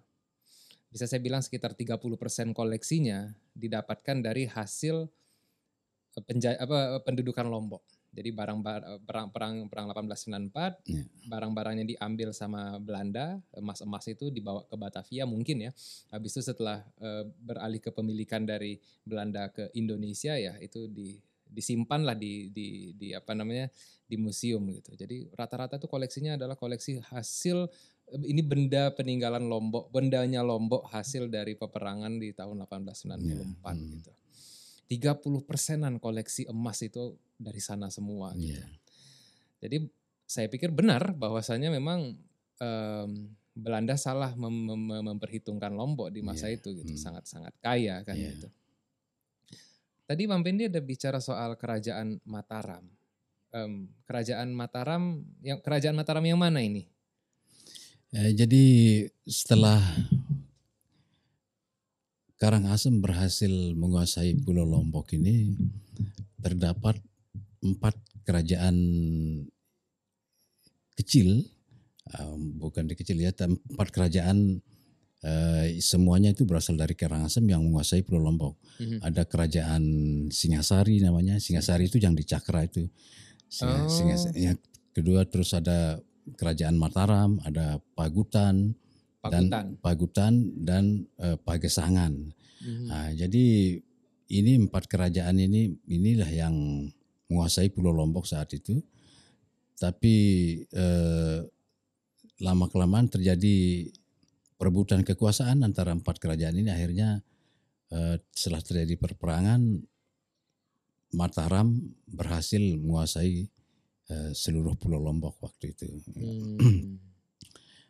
Bisa saya bilang sekitar 30% koleksinya didapatkan dari hasil eh, penja apa pendudukan Lombok. Jadi barang perang perang perang 1894 Ya. barang-barangnya diambil sama Belanda, emas-emas itu dibawa ke Batavia mungkin ya. Habis itu setelah eh, beralih kepemilikan dari Belanda ke Indonesia ya itu di disimpan lah di di di apa namanya di museum gitu. Jadi rata-rata tuh koleksinya adalah koleksi hasil ini benda peninggalan Lombok, bendanya Lombok hasil dari peperangan di tahun 1894 Ya, hmm. gitu. 30 persenan koleksi emas itu dari sana semua gitu. Iya. Jadi saya pikir benar bahwasanya memang em, Belanda salah mem- mem- memperhitungkan Lombok di masa Iya, itu gitu, hmm. sangat-sangat kaya kan Iya. gitu. Tadi Bang Pendi ada bicara soal kerajaan Mataram. Em, kerajaan Mataram yang kerajaan Mataram yang mana ini? Eh, jadi setelah Karangasem berhasil menguasai Pulau Lombok ini, terdapat empat kerajaan kecil, eh, bukan di kecil ya, empat kerajaan eh, semuanya itu berasal dari Karangasem yang menguasai Pulau Lombok. Mhm. Ada kerajaan Singasari namanya, Singasari itu yang di Cakra itu. Singa- Oh. Singas- yang kedua terus ada kerajaan Mataram, ada Pagutan, Pakutan. dan Pagutan dan eh, Pagesangan. Mhm. Nah, jadi ini empat kerajaan ini inilah yang menguasai Pulau Lombok saat itu. Tapi eh, lama kelamaan terjadi perebutan kekuasaan antara empat kerajaan ini. Akhirnya eh, setelah terjadi perperangan, Mataram berhasil menguasai eh, seluruh Pulau Lombok waktu itu. Hmm. [CLEARS THROAT]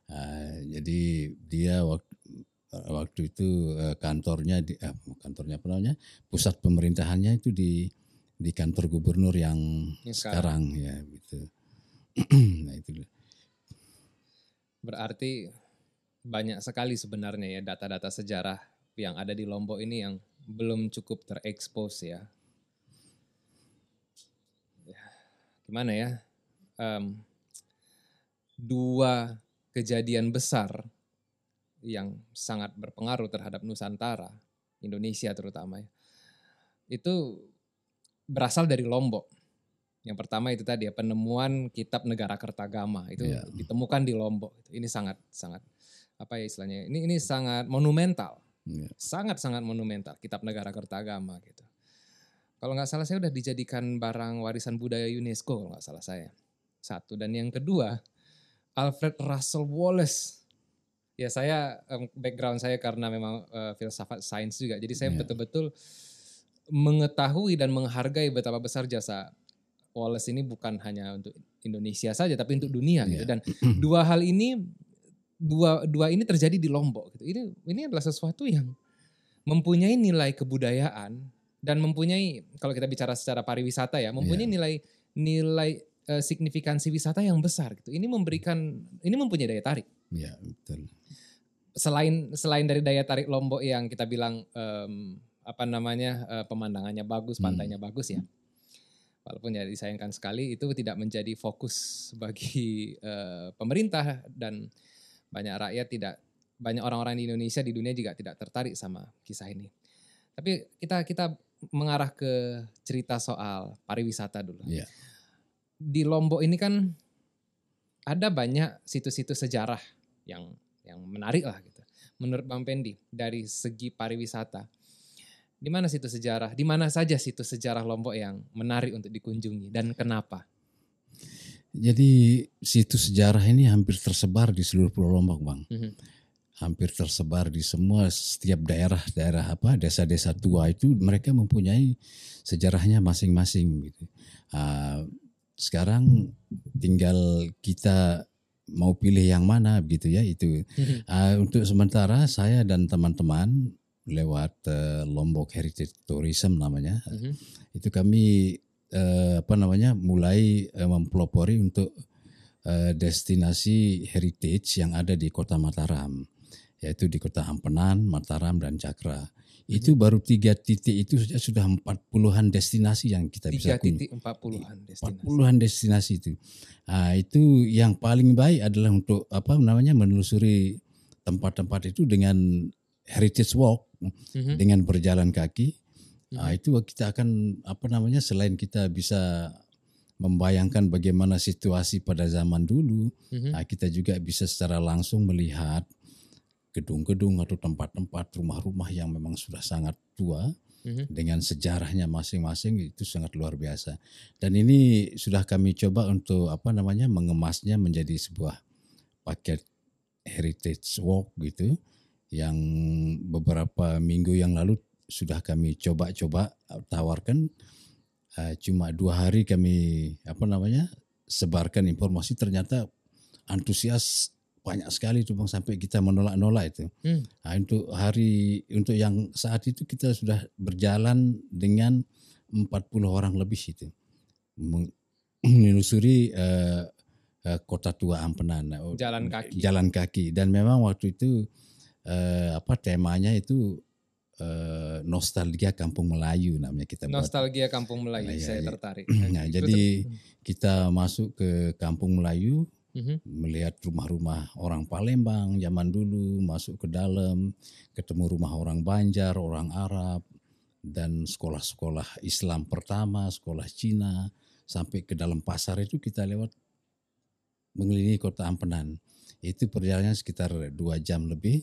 Ah, jadi dia waktu waktu itu eh, kantornya di eh, kantornya apa namanya pusat pemerintahannya itu di di kantor gubernur yang Yang sekarang. ya gitu. [CLEARS THROAT] nah itu Berarti banyak sekali sebenarnya ya data-data sejarah yang ada di Lombok ini yang belum cukup terekspos ya. Ya, Gimana ya? Em, dua kejadian besar yang sangat berpengaruh terhadap Nusantara, Indonesia terutama ya. Itu berasal dari Lombok. Yang pertama itu tadi ya penemuan kitab negara Kertagama itu Iya. ditemukan di Lombok. Ini sangat sangat apa ya istilahnya? Ini ini sangat monumental, ya. sangat sangat monumental kitab negara Kertagama gitu. Kalau nggak salah saya udah dijadikan barang warisan budaya UNESCO kalau nggak salah saya. Satu dan yang kedua Alfred Russel Wallace. Ya saya background saya karena memang eh, filsafat sains juga. Jadi saya Iya. betul-betul mengetahui dan menghargai betapa besar jasa Wallace ini bukan hanya untuk Indonesia saja tapi untuk dunia gitu. Iya. Dan [CLEARS THROAT] dua hal ini dua dua ini terjadi di Lombok gitu. Ini ini adalah sesuatu yang mempunyai nilai kebudayaan dan mempunyai kalau kita bicara secara pariwisata ya, mempunyai Iya. nilai nilai eh, signifikansi wisata yang besar gitu. Ini memberikan ini mempunyai daya tarik. Ya, betul. Selain selain dari daya tarik Lombok yang kita bilang em, apa namanya eh, pemandangannya bagus, Hmm. pantainya bagus ya. Walaupun ya disayangkan sekali itu tidak menjadi fokus bagi eh, pemerintah dan banyak rakyat tidak banyak orang-orang di Indonesia di dunia juga tidak tertarik sama kisah ini. Tapi kita kita mengarah ke cerita soal pariwisata dulu. Iya. Di Lombok ini kan ada banyak situs-situs sejarah yang yang menarik lah gitu. Menurut Bang Pendi dari segi pariwisata, di mana situs sejarah? Di mana saja situs sejarah Lombok yang menarik untuk dikunjungi dan kenapa? Jadi situs sejarah ini hampir tersebar di seluruh Pulau Lombok, Bang. Mhm. Hampir tersebar di semua setiap daerah-daerah apa desa-desa tua itu mereka mempunyai sejarahnya masing-masing gitu. Ah, sekarang tinggal kita mau pilih yang mana gitu ya itu. Ah, untuk sementara saya dan teman-teman lewat eh, Lombok Heritage Tourism namanya Mhm. itu kami eh, apa namanya mulai eh, mempelopori untuk eh, destinasi heritage yang ada di Kota Mataram yaitu di Kota Ampenan, Mataram dan Cakra. Itu baru tiga titik itu saja sudah empat puluhan destinasi yang kita bisa Tiga kunjungi. titik empat puluhan destinasi. 40-an destinasi itu. Nah, itu yang paling baik adalah untuk apa namanya menelusuri tempat-tempat itu dengan heritage walk Mhm. dengan berjalan kaki. Nah, itu kita akan apa namanya selain kita bisa membayangkan bagaimana situasi pada zaman dulu, Mhm. nah, kita juga bisa secara langsung melihat gedung-gedung atau tempat-tempat rumah-rumah yang memang sudah sangat tua Mhm. dengan sejarahnya masing-masing itu sangat luar biasa. Dan ini sudah kami coba untuk apa namanya mengemasnya menjadi sebuah paket heritage walk gitu yang beberapa minggu yang lalu sudah kami coba-coba tawarkan Eh, cuma dua hari kami apa namanya sebarkan informasi ternyata antusias banyak sekali tuh bang sampai kita menolak-nolak itu. Hmm. Nah, untuk hari untuk yang saat itu kita sudah berjalan dengan 40 orang lebih itu menelusuri eh, eh, kota tua Ampenan. Jalan kaki. Jalan kaki dan memang waktu itu eh, apa temanya itu eh, nostalgia Kampung Melayu namanya kita buat. Nostalgia Kampung Melayu, [CLEARS THROAT] Nah, saya iya. tertarik. Nah, Itu jadi kita masuk ke Kampung Melayu Mhm. melihat rumah-rumah orang Palembang zaman dulu masuk ke dalam ketemu rumah orang Banjar, orang Arab dan sekolah-sekolah Islam pertama, sekolah Cina sampai ke dalam pasar itu kita lewat mengelilingi kota Ampenan. Itu perjalanan sekitar dua jam lebih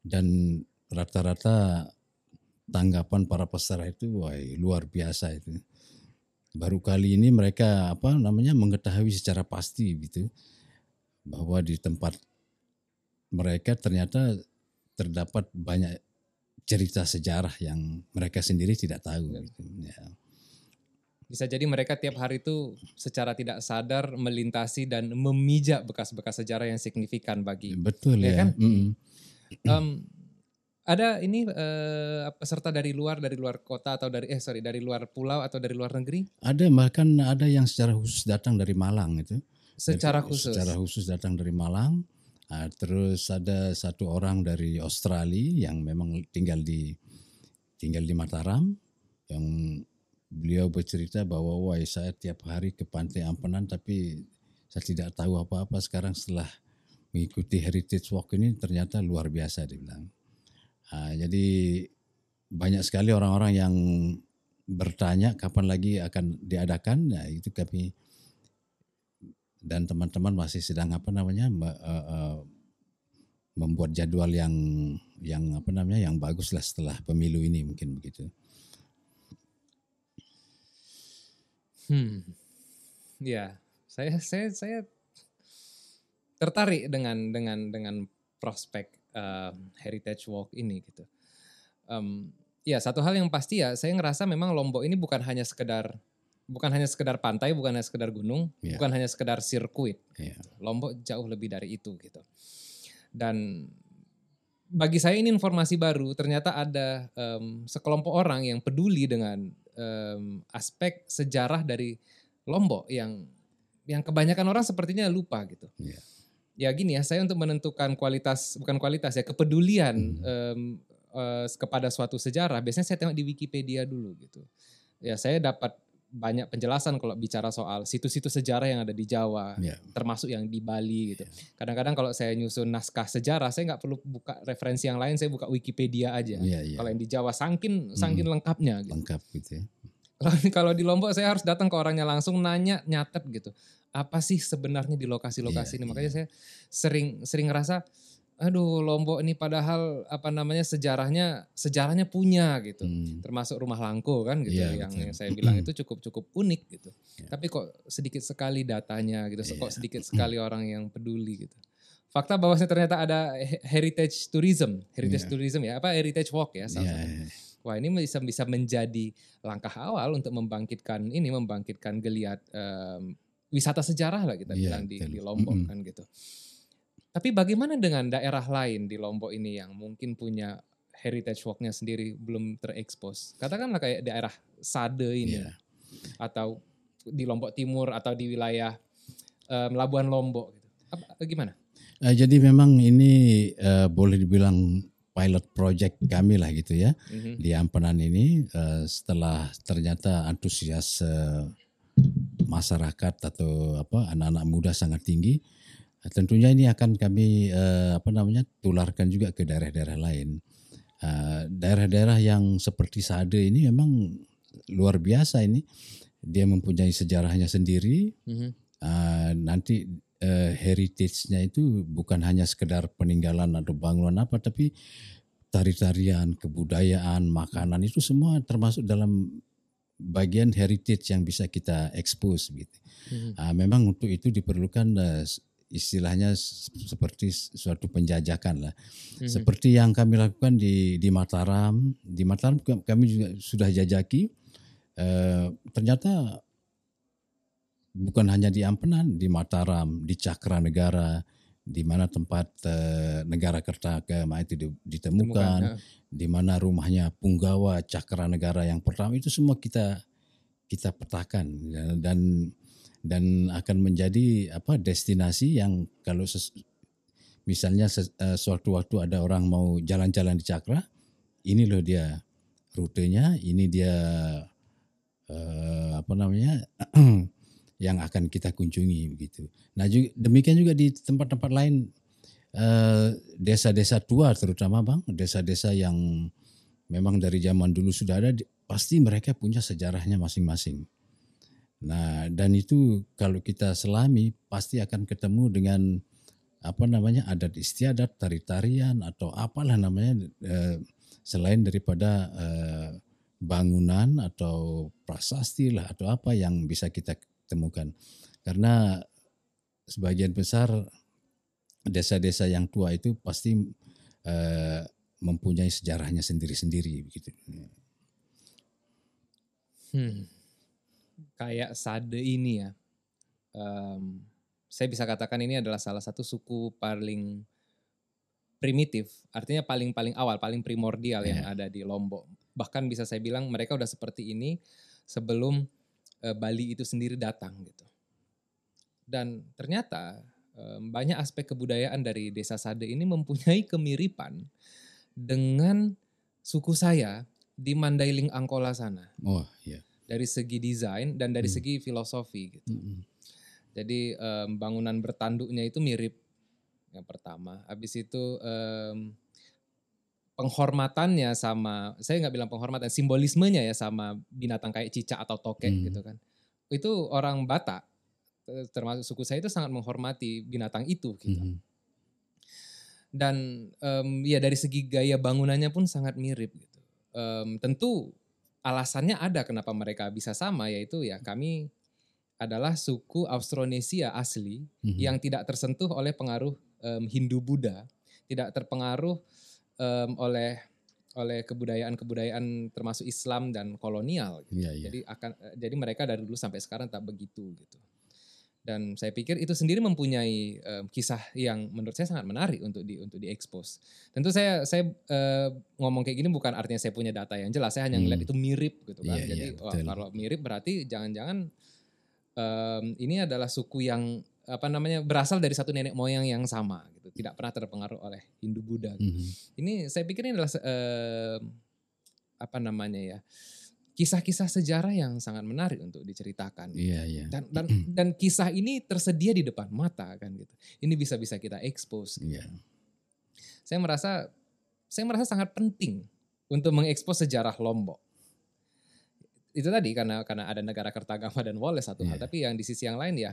dan rata-rata tanggapan para peserta itu wah luar biasa itu. Baru kali ini mereka apa namanya mengetahui secara pasti gitu bahwa di tempat mereka ternyata terdapat banyak cerita sejarah yang mereka sendiri tidak tahu. Gitu. Ya. Bisa jadi mereka tiap hari itu secara tidak sadar melintasi dan memijak bekas-bekas sejarah yang signifikan bagi Betul Ya ya. kan? Mm-mm. Em, Ada ini eh, peserta dari luar, dari luar kota atau dari eh sorry dari luar pulau atau dari luar negeri? Ada bahkan ada yang secara khusus datang dari Malang itu. Secara Jadi, khusus. Secara khusus datang dari Malang. Ah, terus ada satu orang dari Australia yang memang tinggal di tinggal di Mataram yang beliau bercerita bahwa wah saya tiap hari ke Pantai Ampenan tapi saya tidak tahu apa-apa sekarang setelah mengikuti Heritage Walk ini ternyata luar biasa dia bilang. Ah, jadi banyak sekali orang-orang yang bertanya kapan lagi akan diadakan. Nah, itu kami dan teman-teman masih sedang apa namanya eh, eh, membuat jadwal yang yang apa namanya yang bagus lah setelah pemilu ini mungkin begitu. Hmm. Ya, saya saya saya tertarik dengan dengan dengan prospek um, Heritage Walk ini gitu. Um, ya satu hal yang pasti ya, saya ngerasa memang Lombok ini bukan hanya sekedar bukan hanya sekedar pantai, bukan hanya sekedar gunung, Iya. bukan hanya sekedar sirkuit. Iya. Lombok jauh lebih dari itu gitu. Dan bagi saya ini informasi baru. Ternyata ada em, sekelompok orang yang peduli dengan em, aspek sejarah dari Lombok yang yang kebanyakan orang sepertinya lupa gitu. Iya. Ya gini ya, saya untuk menentukan kualitas bukan kualitas ya kepedulian Hmm. em, eh, kepada suatu sejarah. Biasanya saya tengok di Wikipedia dulu gitu. Ya saya dapat banyak penjelasan kalau bicara soal situs-situs sejarah yang ada di Jawa Iya. termasuk yang di Bali gitu. Kadang-kadang kalau saya nyusun naskah sejarah, saya nggak perlu buka referensi yang lain, saya buka Wikipedia aja. Iya, iya. Kalau yang di Jawa sangkin sangkin lengkapnya gitu. Lengkap gitu ya. Kalau di Lombok saya harus datang ke orangnya langsung nanya nyatet gitu. Apa sih sebenarnya di lokasi-lokasi Iya, ini? Makanya saya sering sering ngerasa aduh Lombok ini padahal apa namanya sejarahnya sejarahnya punya gitu. Hmm. Termasuk rumah Langko kan gitu yang, betul. yang saya bilang itu cukup cukup unik gitu. Iya. Tapi kok sedikit sekali datanya gitu, kok Iya. sedikit sekali orang yang peduli gitu. Fakta bahwasanya ternyata ada he- heritage tourism, heritage Iya. tourism ya, apa heritage walk ya salah satunya. iya. Wah ini bisa bisa menjadi langkah awal untuk membangkitkan ini, membangkitkan geliat em, wisata sejarah lah kita Iya, bilang di, betul. di Lombok Mm-mm. kan gitu. Tapi bagaimana dengan daerah lain di Lombok ini yang mungkin punya heritage walk-nya sendiri belum terekspos? Katakanlah kayak daerah Sade ini Iya. atau di Lombok Timur atau di wilayah em, Labuan Lombok gitu. Apa, gimana? Eh, jadi memang ini eh, boleh dibilang pilot project kami lah gitu ya. Mhm. di Ampenan ini eh, setelah ternyata antusias eh, masyarakat atau apa anak-anak muda sangat tinggi eh, tentunya ini akan kami eh, apa namanya tularkan juga ke daerah-daerah lain Eh, daerah-daerah yang seperti Sade ini memang luar biasa ini dia mempunyai sejarahnya sendiri Mhm. Uh, nanti uh, heritage-nya itu bukan hanya sekedar peninggalan atau bangunan apa, tapi tari-tarian, kebudayaan, makanan itu semua termasuk dalam bagian heritage yang bisa kita expose gitu. Mhm. Uh, memang untuk itu diperlukan uh, istilahnya seperti suatu penjajakan lah. Mhm. Seperti yang kami lakukan di di Mataram, di Mataram kami juga sudah jajaki. Eh, ternyata bukan hanya di Ampenan, di Mataram, di Cakra Negara, di mana tempat eh, negara Kertagama itu di- ditemukan, ya. di mana rumahnya Punggawa Cakra Negara yang pertama itu semua kita kita petakan dan dan akan menjadi apa destinasi yang kalau ses- misalnya ses- eh, suatu waktu ada orang mau jalan-jalan di Cakra, ini loh dia rutenya, ini dia eh, apa namanya [CLEARS THROAT] yang akan kita kunjungi begitu. Nah juga, demikian juga di tempat-tempat lain eh, desa-desa tua terutama bang, desa-desa yang memang dari zaman dulu sudah ada, pasti mereka punya sejarahnya masing-masing. Nah dan itu kalau kita selami pasti akan ketemu dengan apa namanya adat istiadat, tari-tarian atau apalah namanya eh, selain daripada eh, bangunan atau prasasti lah atau apa yang bisa kita temukan. Karena sebagian besar desa-desa yang tua itu pasti eh, mempunyai sejarahnya sendiri-sendiri begitu. Hmm. Kayak Sade ini ya. Em, saya bisa katakan ini adalah salah satu suku paling primitif, artinya paling-paling awal, paling primordial yang Iya. ada di Lombok. Bahkan bisa saya bilang mereka udah seperti ini sebelum eh, Bali itu sendiri datang gitu. Dan ternyata eh, banyak aspek kebudayaan dari Desa Sade ini mempunyai kemiripan dengan suku saya di Mandailing Angkola sana Oh iya. Dari segi desain dan dari Hmm. segi filosofi gitu. Mm-mm. Jadi em, bangunan bertanduknya itu mirip yang pertama. Habis itu em, penghormatannya sama, saya nggak bilang penghormatan, simbolismenya ya sama binatang kayak cicak atau tokek Hmm. gitu kan. Itu orang Batak, termasuk suku saya itu sangat menghormati binatang itu gitu. Mhm. Dan em, ya dari segi gaya bangunannya pun sangat mirip gitu. Em, tentu alasannya ada kenapa mereka bisa sama yaitu ya kami adalah suku Austronesia asli Mhm. yang tidak tersentuh oleh pengaruh em, Hindu Buddha, tidak terpengaruh em, oleh oleh kebudayaan-kebudayaan termasuk Islam dan kolonial. gitu. Iya iya. Jadi akan eh, jadi mereka dari dulu sampai sekarang tak begitu gitu. Dan saya pikir itu sendiri mempunyai em, kisah yang menurut saya sangat menarik untuk di untuk diekspos. Tentu saya saya eh, ngomong kayak gini bukan artinya saya punya data yang jelas, saya hanya Hmm. ngeliat itu mirip gitu kan. Iya, Jadi iya, wah, kalau mirip berarti jangan-jangan em, ini adalah suku yang apa namanya berasal dari satu nenek moyang yang sama gitu, tidak pernah terpengaruh oleh Hindu Buddha. Mhm. Ini saya pikir ini adalah em, apa namanya ya kisah-kisah sejarah yang sangat menarik untuk diceritakan. Iya iya. Dan, dan dan kisah ini tersedia di depan mata kan gitu. Ini bisa bisa kita expose. Iya. Saya merasa saya merasa sangat penting untuk mengekspos sejarah Lombok. Itu tadi karena karena ada negara Kertagama dan Wallace satu hal, Iya. tapi yang di sisi yang lain ya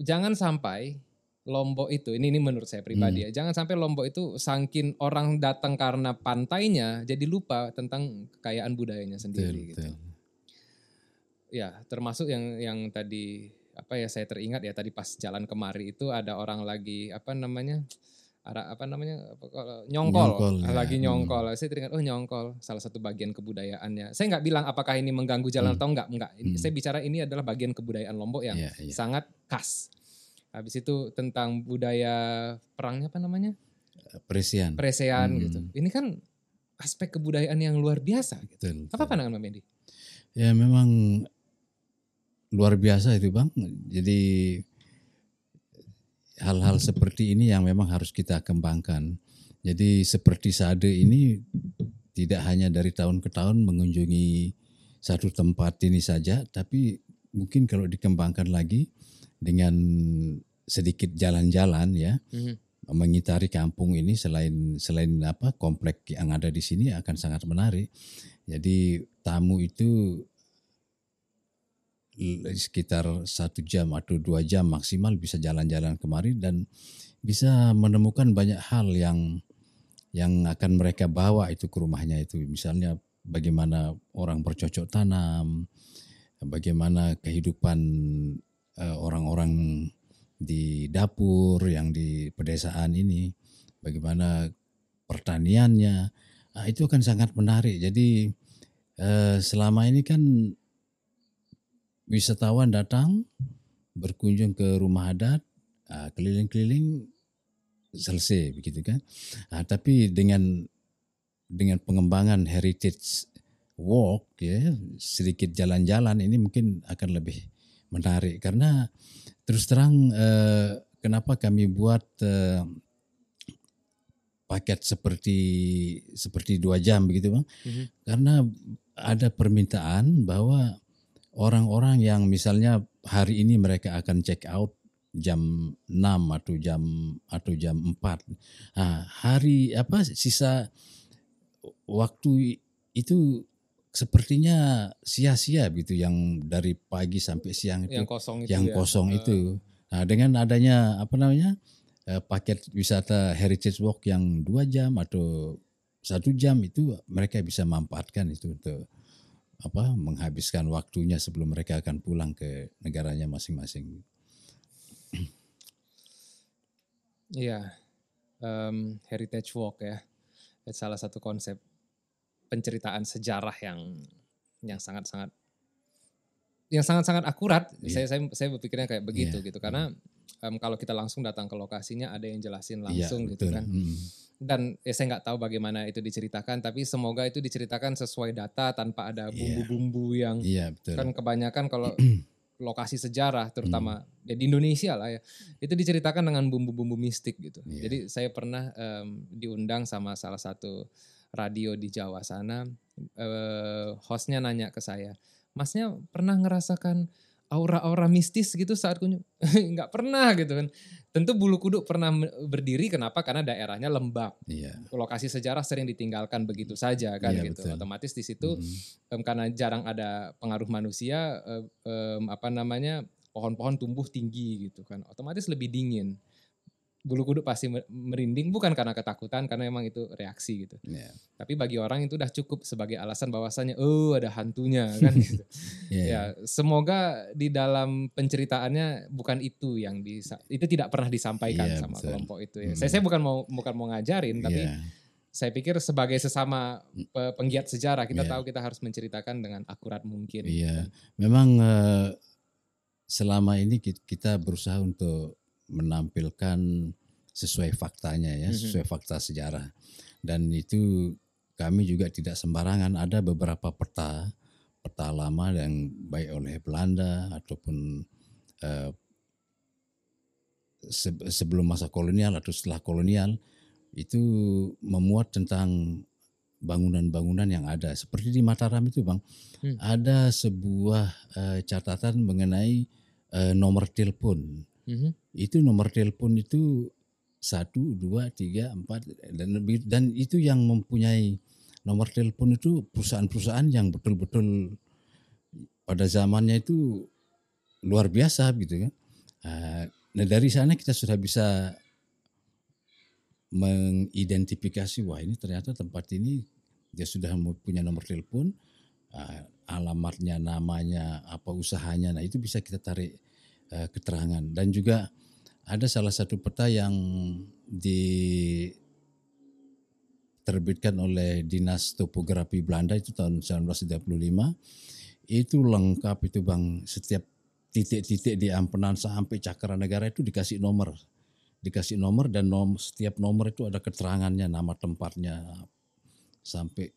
jangan sampai Lombok itu ini ini menurut saya pribadi ya, jangan sampai Lombok itu sangkin orang datang karena pantainya jadi lupa tentang kekayaan budayanya Betul sendiri gitu. betul. Ya, termasuk yang yang tadi apa ya saya teringat ya tadi pas jalan kemari itu ada orang lagi apa namanya ara apa namanya nyongkol, Nyongkol, ya. lagi Hmm. nyongkol. Saya teringat oh nyongkol salah satu bagian kebudayaannya. Saya nggak bilang apakah ini mengganggu jalan Hmm. atau enggak, enggak. Ini- Hmm. Saya bicara ini adalah bagian kebudayaan Lombok yang Iya iya. sangat khas. Habis itu tentang budaya perangnya apa namanya? Perisian. Presean Hmm. gitu. Ini kan aspek kebudayaan yang luar biasa gitu. Betul. Apa pandangan Mbak Mendi? Ya memang luar biasa itu bang. Jadi hal-hal seperti ini yang memang harus kita kembangkan. Jadi seperti Sade ini tidak hanya dari tahun ke tahun mengunjungi satu tempat ini saja, tapi mungkin kalau dikembangkan lagi dengan sedikit jalan-jalan ya, Mhm. mengitari kampung ini selain selain apa komplek yang ada di sini akan sangat menarik. Jadi tamu itu sekitar satu jam atau dua jam maksimal bisa jalan-jalan kemari dan bisa menemukan banyak hal yang yang akan mereka bawa itu ke rumahnya itu misalnya bagaimana orang bercocok tanam, bagaimana kehidupan eh, orang-orang di dapur yang di pedesaan ini, bagaimana pertaniannya, nah, itu akan sangat menarik. Jadi eh, selama ini kan wisatawan datang berkunjung ke rumah adat, ah, keliling-keliling selesai begitu kan. Nah, tapi dengan dengan pengembangan heritage walk ya sedikit jalan-jalan ini mungkin akan lebih menarik. Karena terus terang eh, kenapa kami buat eh, paket seperti seperti dua jam begitu bang? Mhm. karena ada permintaan bahwa orang-orang yang misalnya hari ini mereka akan check out jam 6 atau jam atau jam 4 nah, hari apa sisa waktu itu sepertinya sia-sia gitu yang dari pagi sampai siang itu Yang kosong itu yang ya. kosong Eh, itu. Nah dengan adanya apa namanya eh, paket wisata heritage walk yang dua jam atau satu jam itu mereka bisa manfaatkan itu untuk apa menghabiskan waktunya sebelum mereka akan pulang ke negaranya masing-masing. Iya, Em, heritage walk ya, itu salah satu konsep penceritaan sejarah yang yang sangat-sangat yang sangat-sangat akurat. Iya. Saya saya saya berpikirnya kayak begitu Iya. gitu karena em, kalau kita langsung datang ke lokasinya ada yang jelasin Iya, langsung gitu betul. kan. Mm. Dan ya saya nggak tahu bagaimana itu diceritakan, tapi semoga itu diceritakan sesuai data tanpa ada Iya. bumbu-bumbu yang Iya betul. kan kebanyakan kalau [CLEARS THROAT] lokasi sejarah Hmm. terutama ya di Indonesia lah ya itu diceritakan dengan bumbu-bumbu mistik gitu. Iya. Jadi saya pernah em, diundang sama salah satu radio di Jawa sana, eh, hostnya nanya ke saya, masnya pernah ngerasakan aura-aura mistis gitu saat kunjung? [LAUGHS] Nggak pernah gitu kan. Tentu bulu kuduk pernah berdiri kenapa? Karena daerahnya lembab. Iya. Lokasi sejarah sering ditinggalkan begitu saja kan Iya, gitu. betul. Otomatis di situ Mm. em, karena jarang ada pengaruh manusia em, apa namanya pohon-pohon tumbuh tinggi gitu kan otomatis lebih dingin bulu kuduk pasti mer- merinding bukan karena ketakutan karena memang itu reaksi gitu Iya. tapi bagi orang itu udah cukup sebagai alasan bahwasanya oh ada hantunya kan [LAUGHS] gitu Iya. ya semoga di dalam penceritaannya bukan itu yang bisa itu tidak pernah disampaikan Iya, sama betul. kelompok itu ya Hmm. saya saya bukan mau bukan mau ngajarin tapi Iya. saya pikir sebagai sesama pe- penggiat sejarah kita Iya. tahu kita harus menceritakan dengan akurat mungkin. Iya, memang eh, selama ini ki- kita berusaha untuk menampilkan sesuai faktanya ya, Mhm. sesuai fakta sejarah. Dan itu kami juga tidak sembarangan. Ada beberapa peta, peta lama yang baik oleh Belanda ataupun eh, se- sebelum masa kolonial atau setelah kolonial itu memuat tentang bangunan-bangunan yang ada. Seperti di Mataram itu, Bang, Hmm. ada sebuah eh, catatan mengenai eh, nomor telepon. Mhm. Itu nomor telepon itu satu, dua, tiga, empat dan lebih dan itu yang mempunyai nomor telepon itu perusahaan-perusahaan yang betul-betul pada zamannya itu luar biasa gitu kan. Eh, Nah dari sana kita sudah bisa mengidentifikasi wah ini ternyata tempat ini dia sudah punya nomor telepon, eh, alamatnya, namanya, apa usahanya. Nah itu bisa kita tarik eh, keterangan. Dan juga ada salah satu peta yang diterbitkan oleh Dinas Topografi Belanda itu tahun 1935 itu lengkap itu bang. Setiap titik-titik di ampenan sampai cakra negara itu dikasih nomor. Dikasih nomor dan nom, setiap nomor itu ada keterangannya nama tempatnya sampai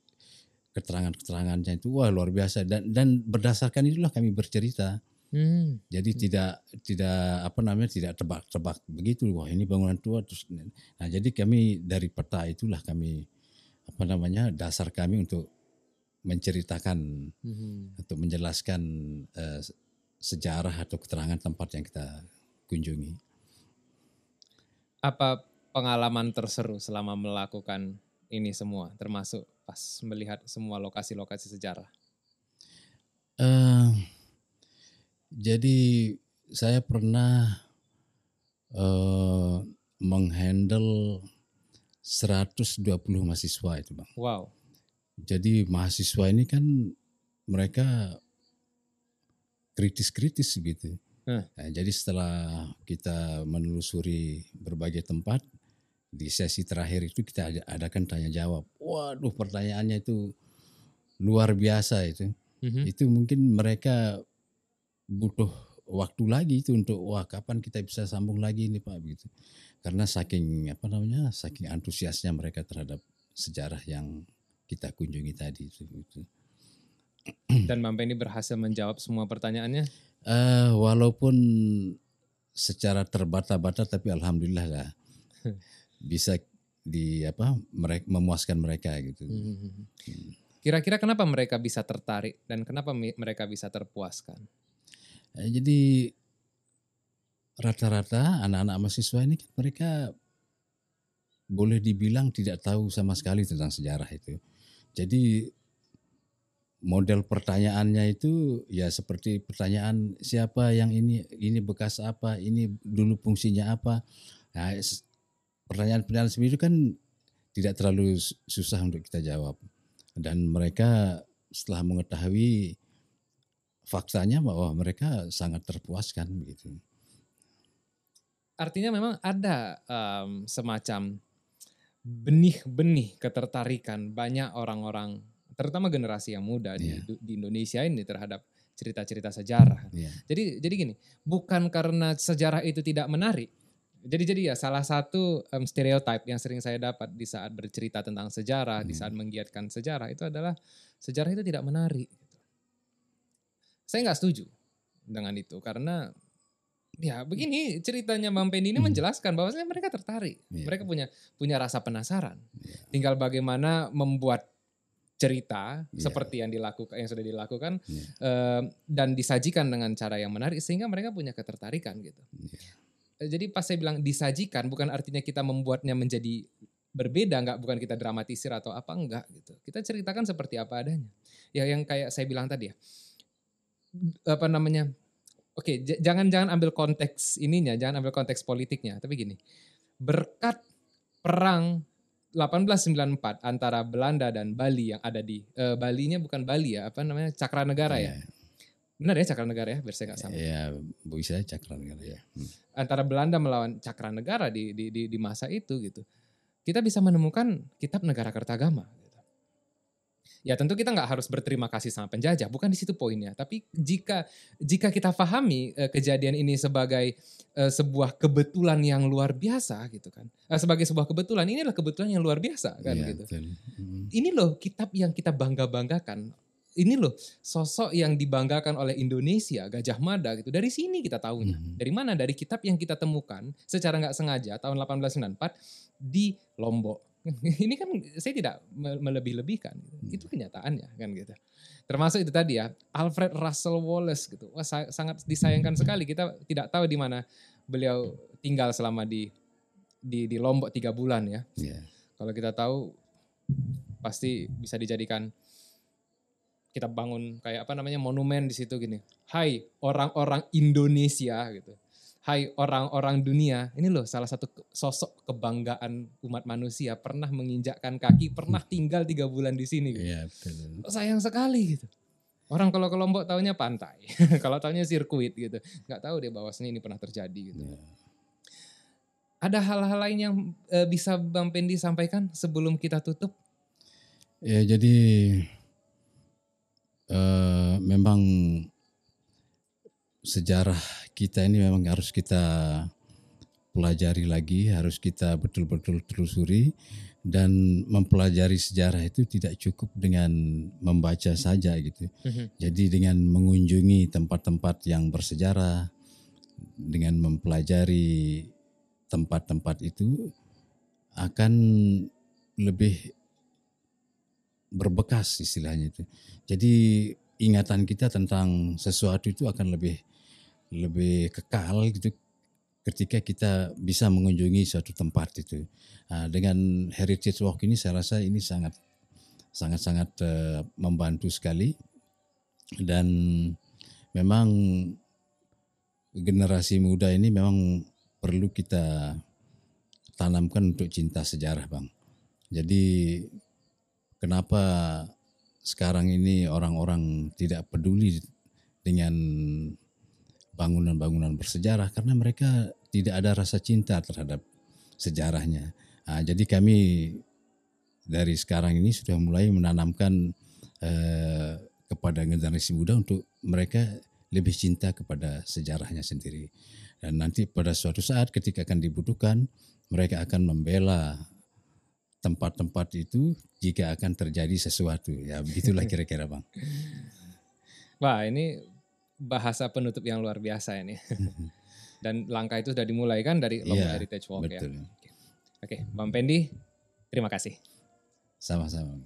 keterangan-keterangannya itu. Wah luar biasa. Dan dan berdasarkan itulah kami bercerita Hmm. jadi tidak tidak apa namanya tidak tebak-tebak begitu wah ini bangunan tua terus nah jadi kami dari peta itulah kami apa namanya dasar kami untuk menceritakan Mhm. untuk menjelaskan eh, sejarah atau keterangan tempat yang kita kunjungi. Apa pengalaman terseru selama melakukan ini semua, termasuk pas melihat semua lokasi-lokasi sejarah? Eh, jadi saya pernah eh, menghandle 120 mahasiswa itu bang. Wow. Jadi mahasiswa ini kan mereka kritis-kritis gitu. Hmm. Nah, jadi setelah kita menelusuri berbagai tempat di sesi terakhir itu kita ada- adakan tanya jawab. Waduh pertanyaannya itu luar biasa itu. Mhm. Itu mungkin mereka butuh waktu lagi itu untuk wah kapan kita bisa sambung lagi ini Pak begitu. Karena saking apa namanya saking antusiasnya mereka terhadap sejarah yang kita kunjungi tadi itu. itu. [CLEARS THROAT] Dan Mampe ini berhasil menjawab semua pertanyaannya? Eh, walaupun secara terbata-bata tapi alhamdulillah lah [LAUGHS] bisa di apa mereka memuaskan mereka gitu. Mhm. Kira-kira kenapa mereka bisa tertarik dan kenapa mereka bisa terpuaskan? Eh, jadi rata-rata anak-anak mahasiswa ini kan mereka boleh dibilang tidak tahu sama sekali tentang sejarah itu. Jadi model pertanyaannya itu ya seperti pertanyaan siapa yang ini ini bekas apa, ini dulu fungsinya apa. Nah, pertanyaan-pertanyaan seperti itu kan tidak terlalu su- susah untuk kita jawab. Dan mereka setelah mengetahui faktanya bahwa mereka sangat terpuaskan begitu. Artinya memang ada em, semacam benih-benih ketertarikan banyak orang-orang, terutama generasi yang muda di, Iya. di Indonesia ini terhadap cerita-cerita sejarah. Iya. Jadi jadi gini, bukan karena sejarah itu tidak menarik. Jadi jadi ya salah satu um, stereotip yang sering saya dapat di saat bercerita tentang sejarah, di Hmm. saat menggiatkan sejarah itu adalah sejarah itu tidak menarik. Saya nggak setuju dengan itu karena ya begini ceritanya Bang Pendi ini Hmm. menjelaskan bahwasanya mereka tertarik, Iya. mereka punya punya rasa penasaran. Iya. Tinggal bagaimana membuat cerita Iya. seperti yang dilakukan yang sudah dilakukan Iya. eh, dan disajikan dengan cara yang menarik sehingga mereka punya ketertarikan gitu. Iya. Eh, Jadi pas saya bilang disajikan bukan artinya kita membuatnya menjadi berbeda nggak bukan kita dramatisir atau apa enggak gitu. Kita ceritakan seperti apa adanya. Ya yang kayak saya bilang tadi ya. Apa namanya? Oke, j- jangan jangan ambil konteks ininya, jangan ambil konteks politiknya, tapi gini. Berkat perang 1894 antara Belanda dan Bali yang ada di eh, Balinya bukan Bali ya, apa namanya? Cakranegara ya. Iya. Benar ya Cakranegara ya, biar saya nggak salah. Ya, bisa cakra negara ya. Hmm. Antara Belanda melawan Cakranegara di, di di di masa itu gitu. Kita bisa menemukan kitab negara Kertagama. Ya tentu kita nggak harus berterima kasih sama penjajah, bukan di situ poinnya. Tapi jika jika kita pahami eh, kejadian ini sebagai eh, sebuah kebetulan yang luar biasa gitu kan, Eh, sebagai sebuah kebetulan ini adalah kebetulan yang luar biasa kan Iya, gitu. betul. Hmm. Ini loh kitab yang kita bangga banggakan. Ini loh sosok yang dibanggakan oleh Indonesia, Gajah Mada gitu. Dari sini kita tahunya. Mhm. Dari mana? Dari kitab yang kita temukan secara nggak sengaja tahun 1894 di Lombok. [LAUGHS] Ini kan saya tidak me- melebih-lebihkan. gitu. Hmm. Itu kenyataannya kan gitu. Termasuk itu tadi ya, Alfred Russel Wallace gitu. Wah sa- sangat disayangkan sekali kita tidak tahu di mana beliau tinggal selama di di di Lombok tiga bulan ya. Iya. Kalau kita tahu pasti bisa dijadikan kita bangun kayak apa namanya monumen di situ gini. Hai orang-orang Indonesia gitu. Hai orang-orang dunia. Ini loh salah satu sosok kebanggaan umat manusia pernah menginjakkan kaki, pernah tinggal tiga bulan di sini. Gitu. Iya, betul. Sayang sekali gitu. Orang kalau ke Lombok tahunya pantai, [LAUGHS] kalau tahunya sirkuit gitu. Nggak tahu deh bahwasanya ini pernah terjadi gitu. Iya. Ada hal-hal lain yang eh, bisa Bang Pendi sampaikan sebelum kita tutup? Ya jadi eh, memang sejarah kita ini memang harus kita pelajari lagi, harus kita betul-betul telusuri dan mempelajari sejarah itu tidak cukup dengan membaca saja gitu. Jadi dengan mengunjungi tempat-tempat yang bersejarah, dengan mempelajari tempat-tempat itu akan lebih berbekas istilahnya itu. Jadi ingatan kita tentang sesuatu itu akan lebih lebih kekal gitu ketika kita bisa mengunjungi suatu tempat itu. Nah, dengan heritage walk ini saya rasa ini sangat sangat sangat eh, membantu sekali dan memang generasi muda ini memang perlu kita tanamkan untuk cinta sejarah, Bang. Jadi kenapa sekarang ini orang-orang tidak peduli dengan bangunan-bangunan bersejarah karena mereka tidak ada rasa cinta terhadap sejarahnya. Nah, jadi kami dari sekarang ini sudah mulai menanamkan eh, kepada generasi muda untuk mereka lebih cinta kepada sejarahnya sendiri. Dan nanti pada suatu saat ketika akan dibutuhkan, mereka akan membela tempat-tempat itu jika akan terjadi sesuatu. Ya begitulah [LAUGHS] kira-kira bang. Wah ini bahasa penutup yang luar biasa ini. [LAUGHS] Dan langkah itu sudah dimulai kan dari Lombok Iya, Heritage Walk ya. Betul. Oke, Bang Pendi, terima kasih. Sama-sama.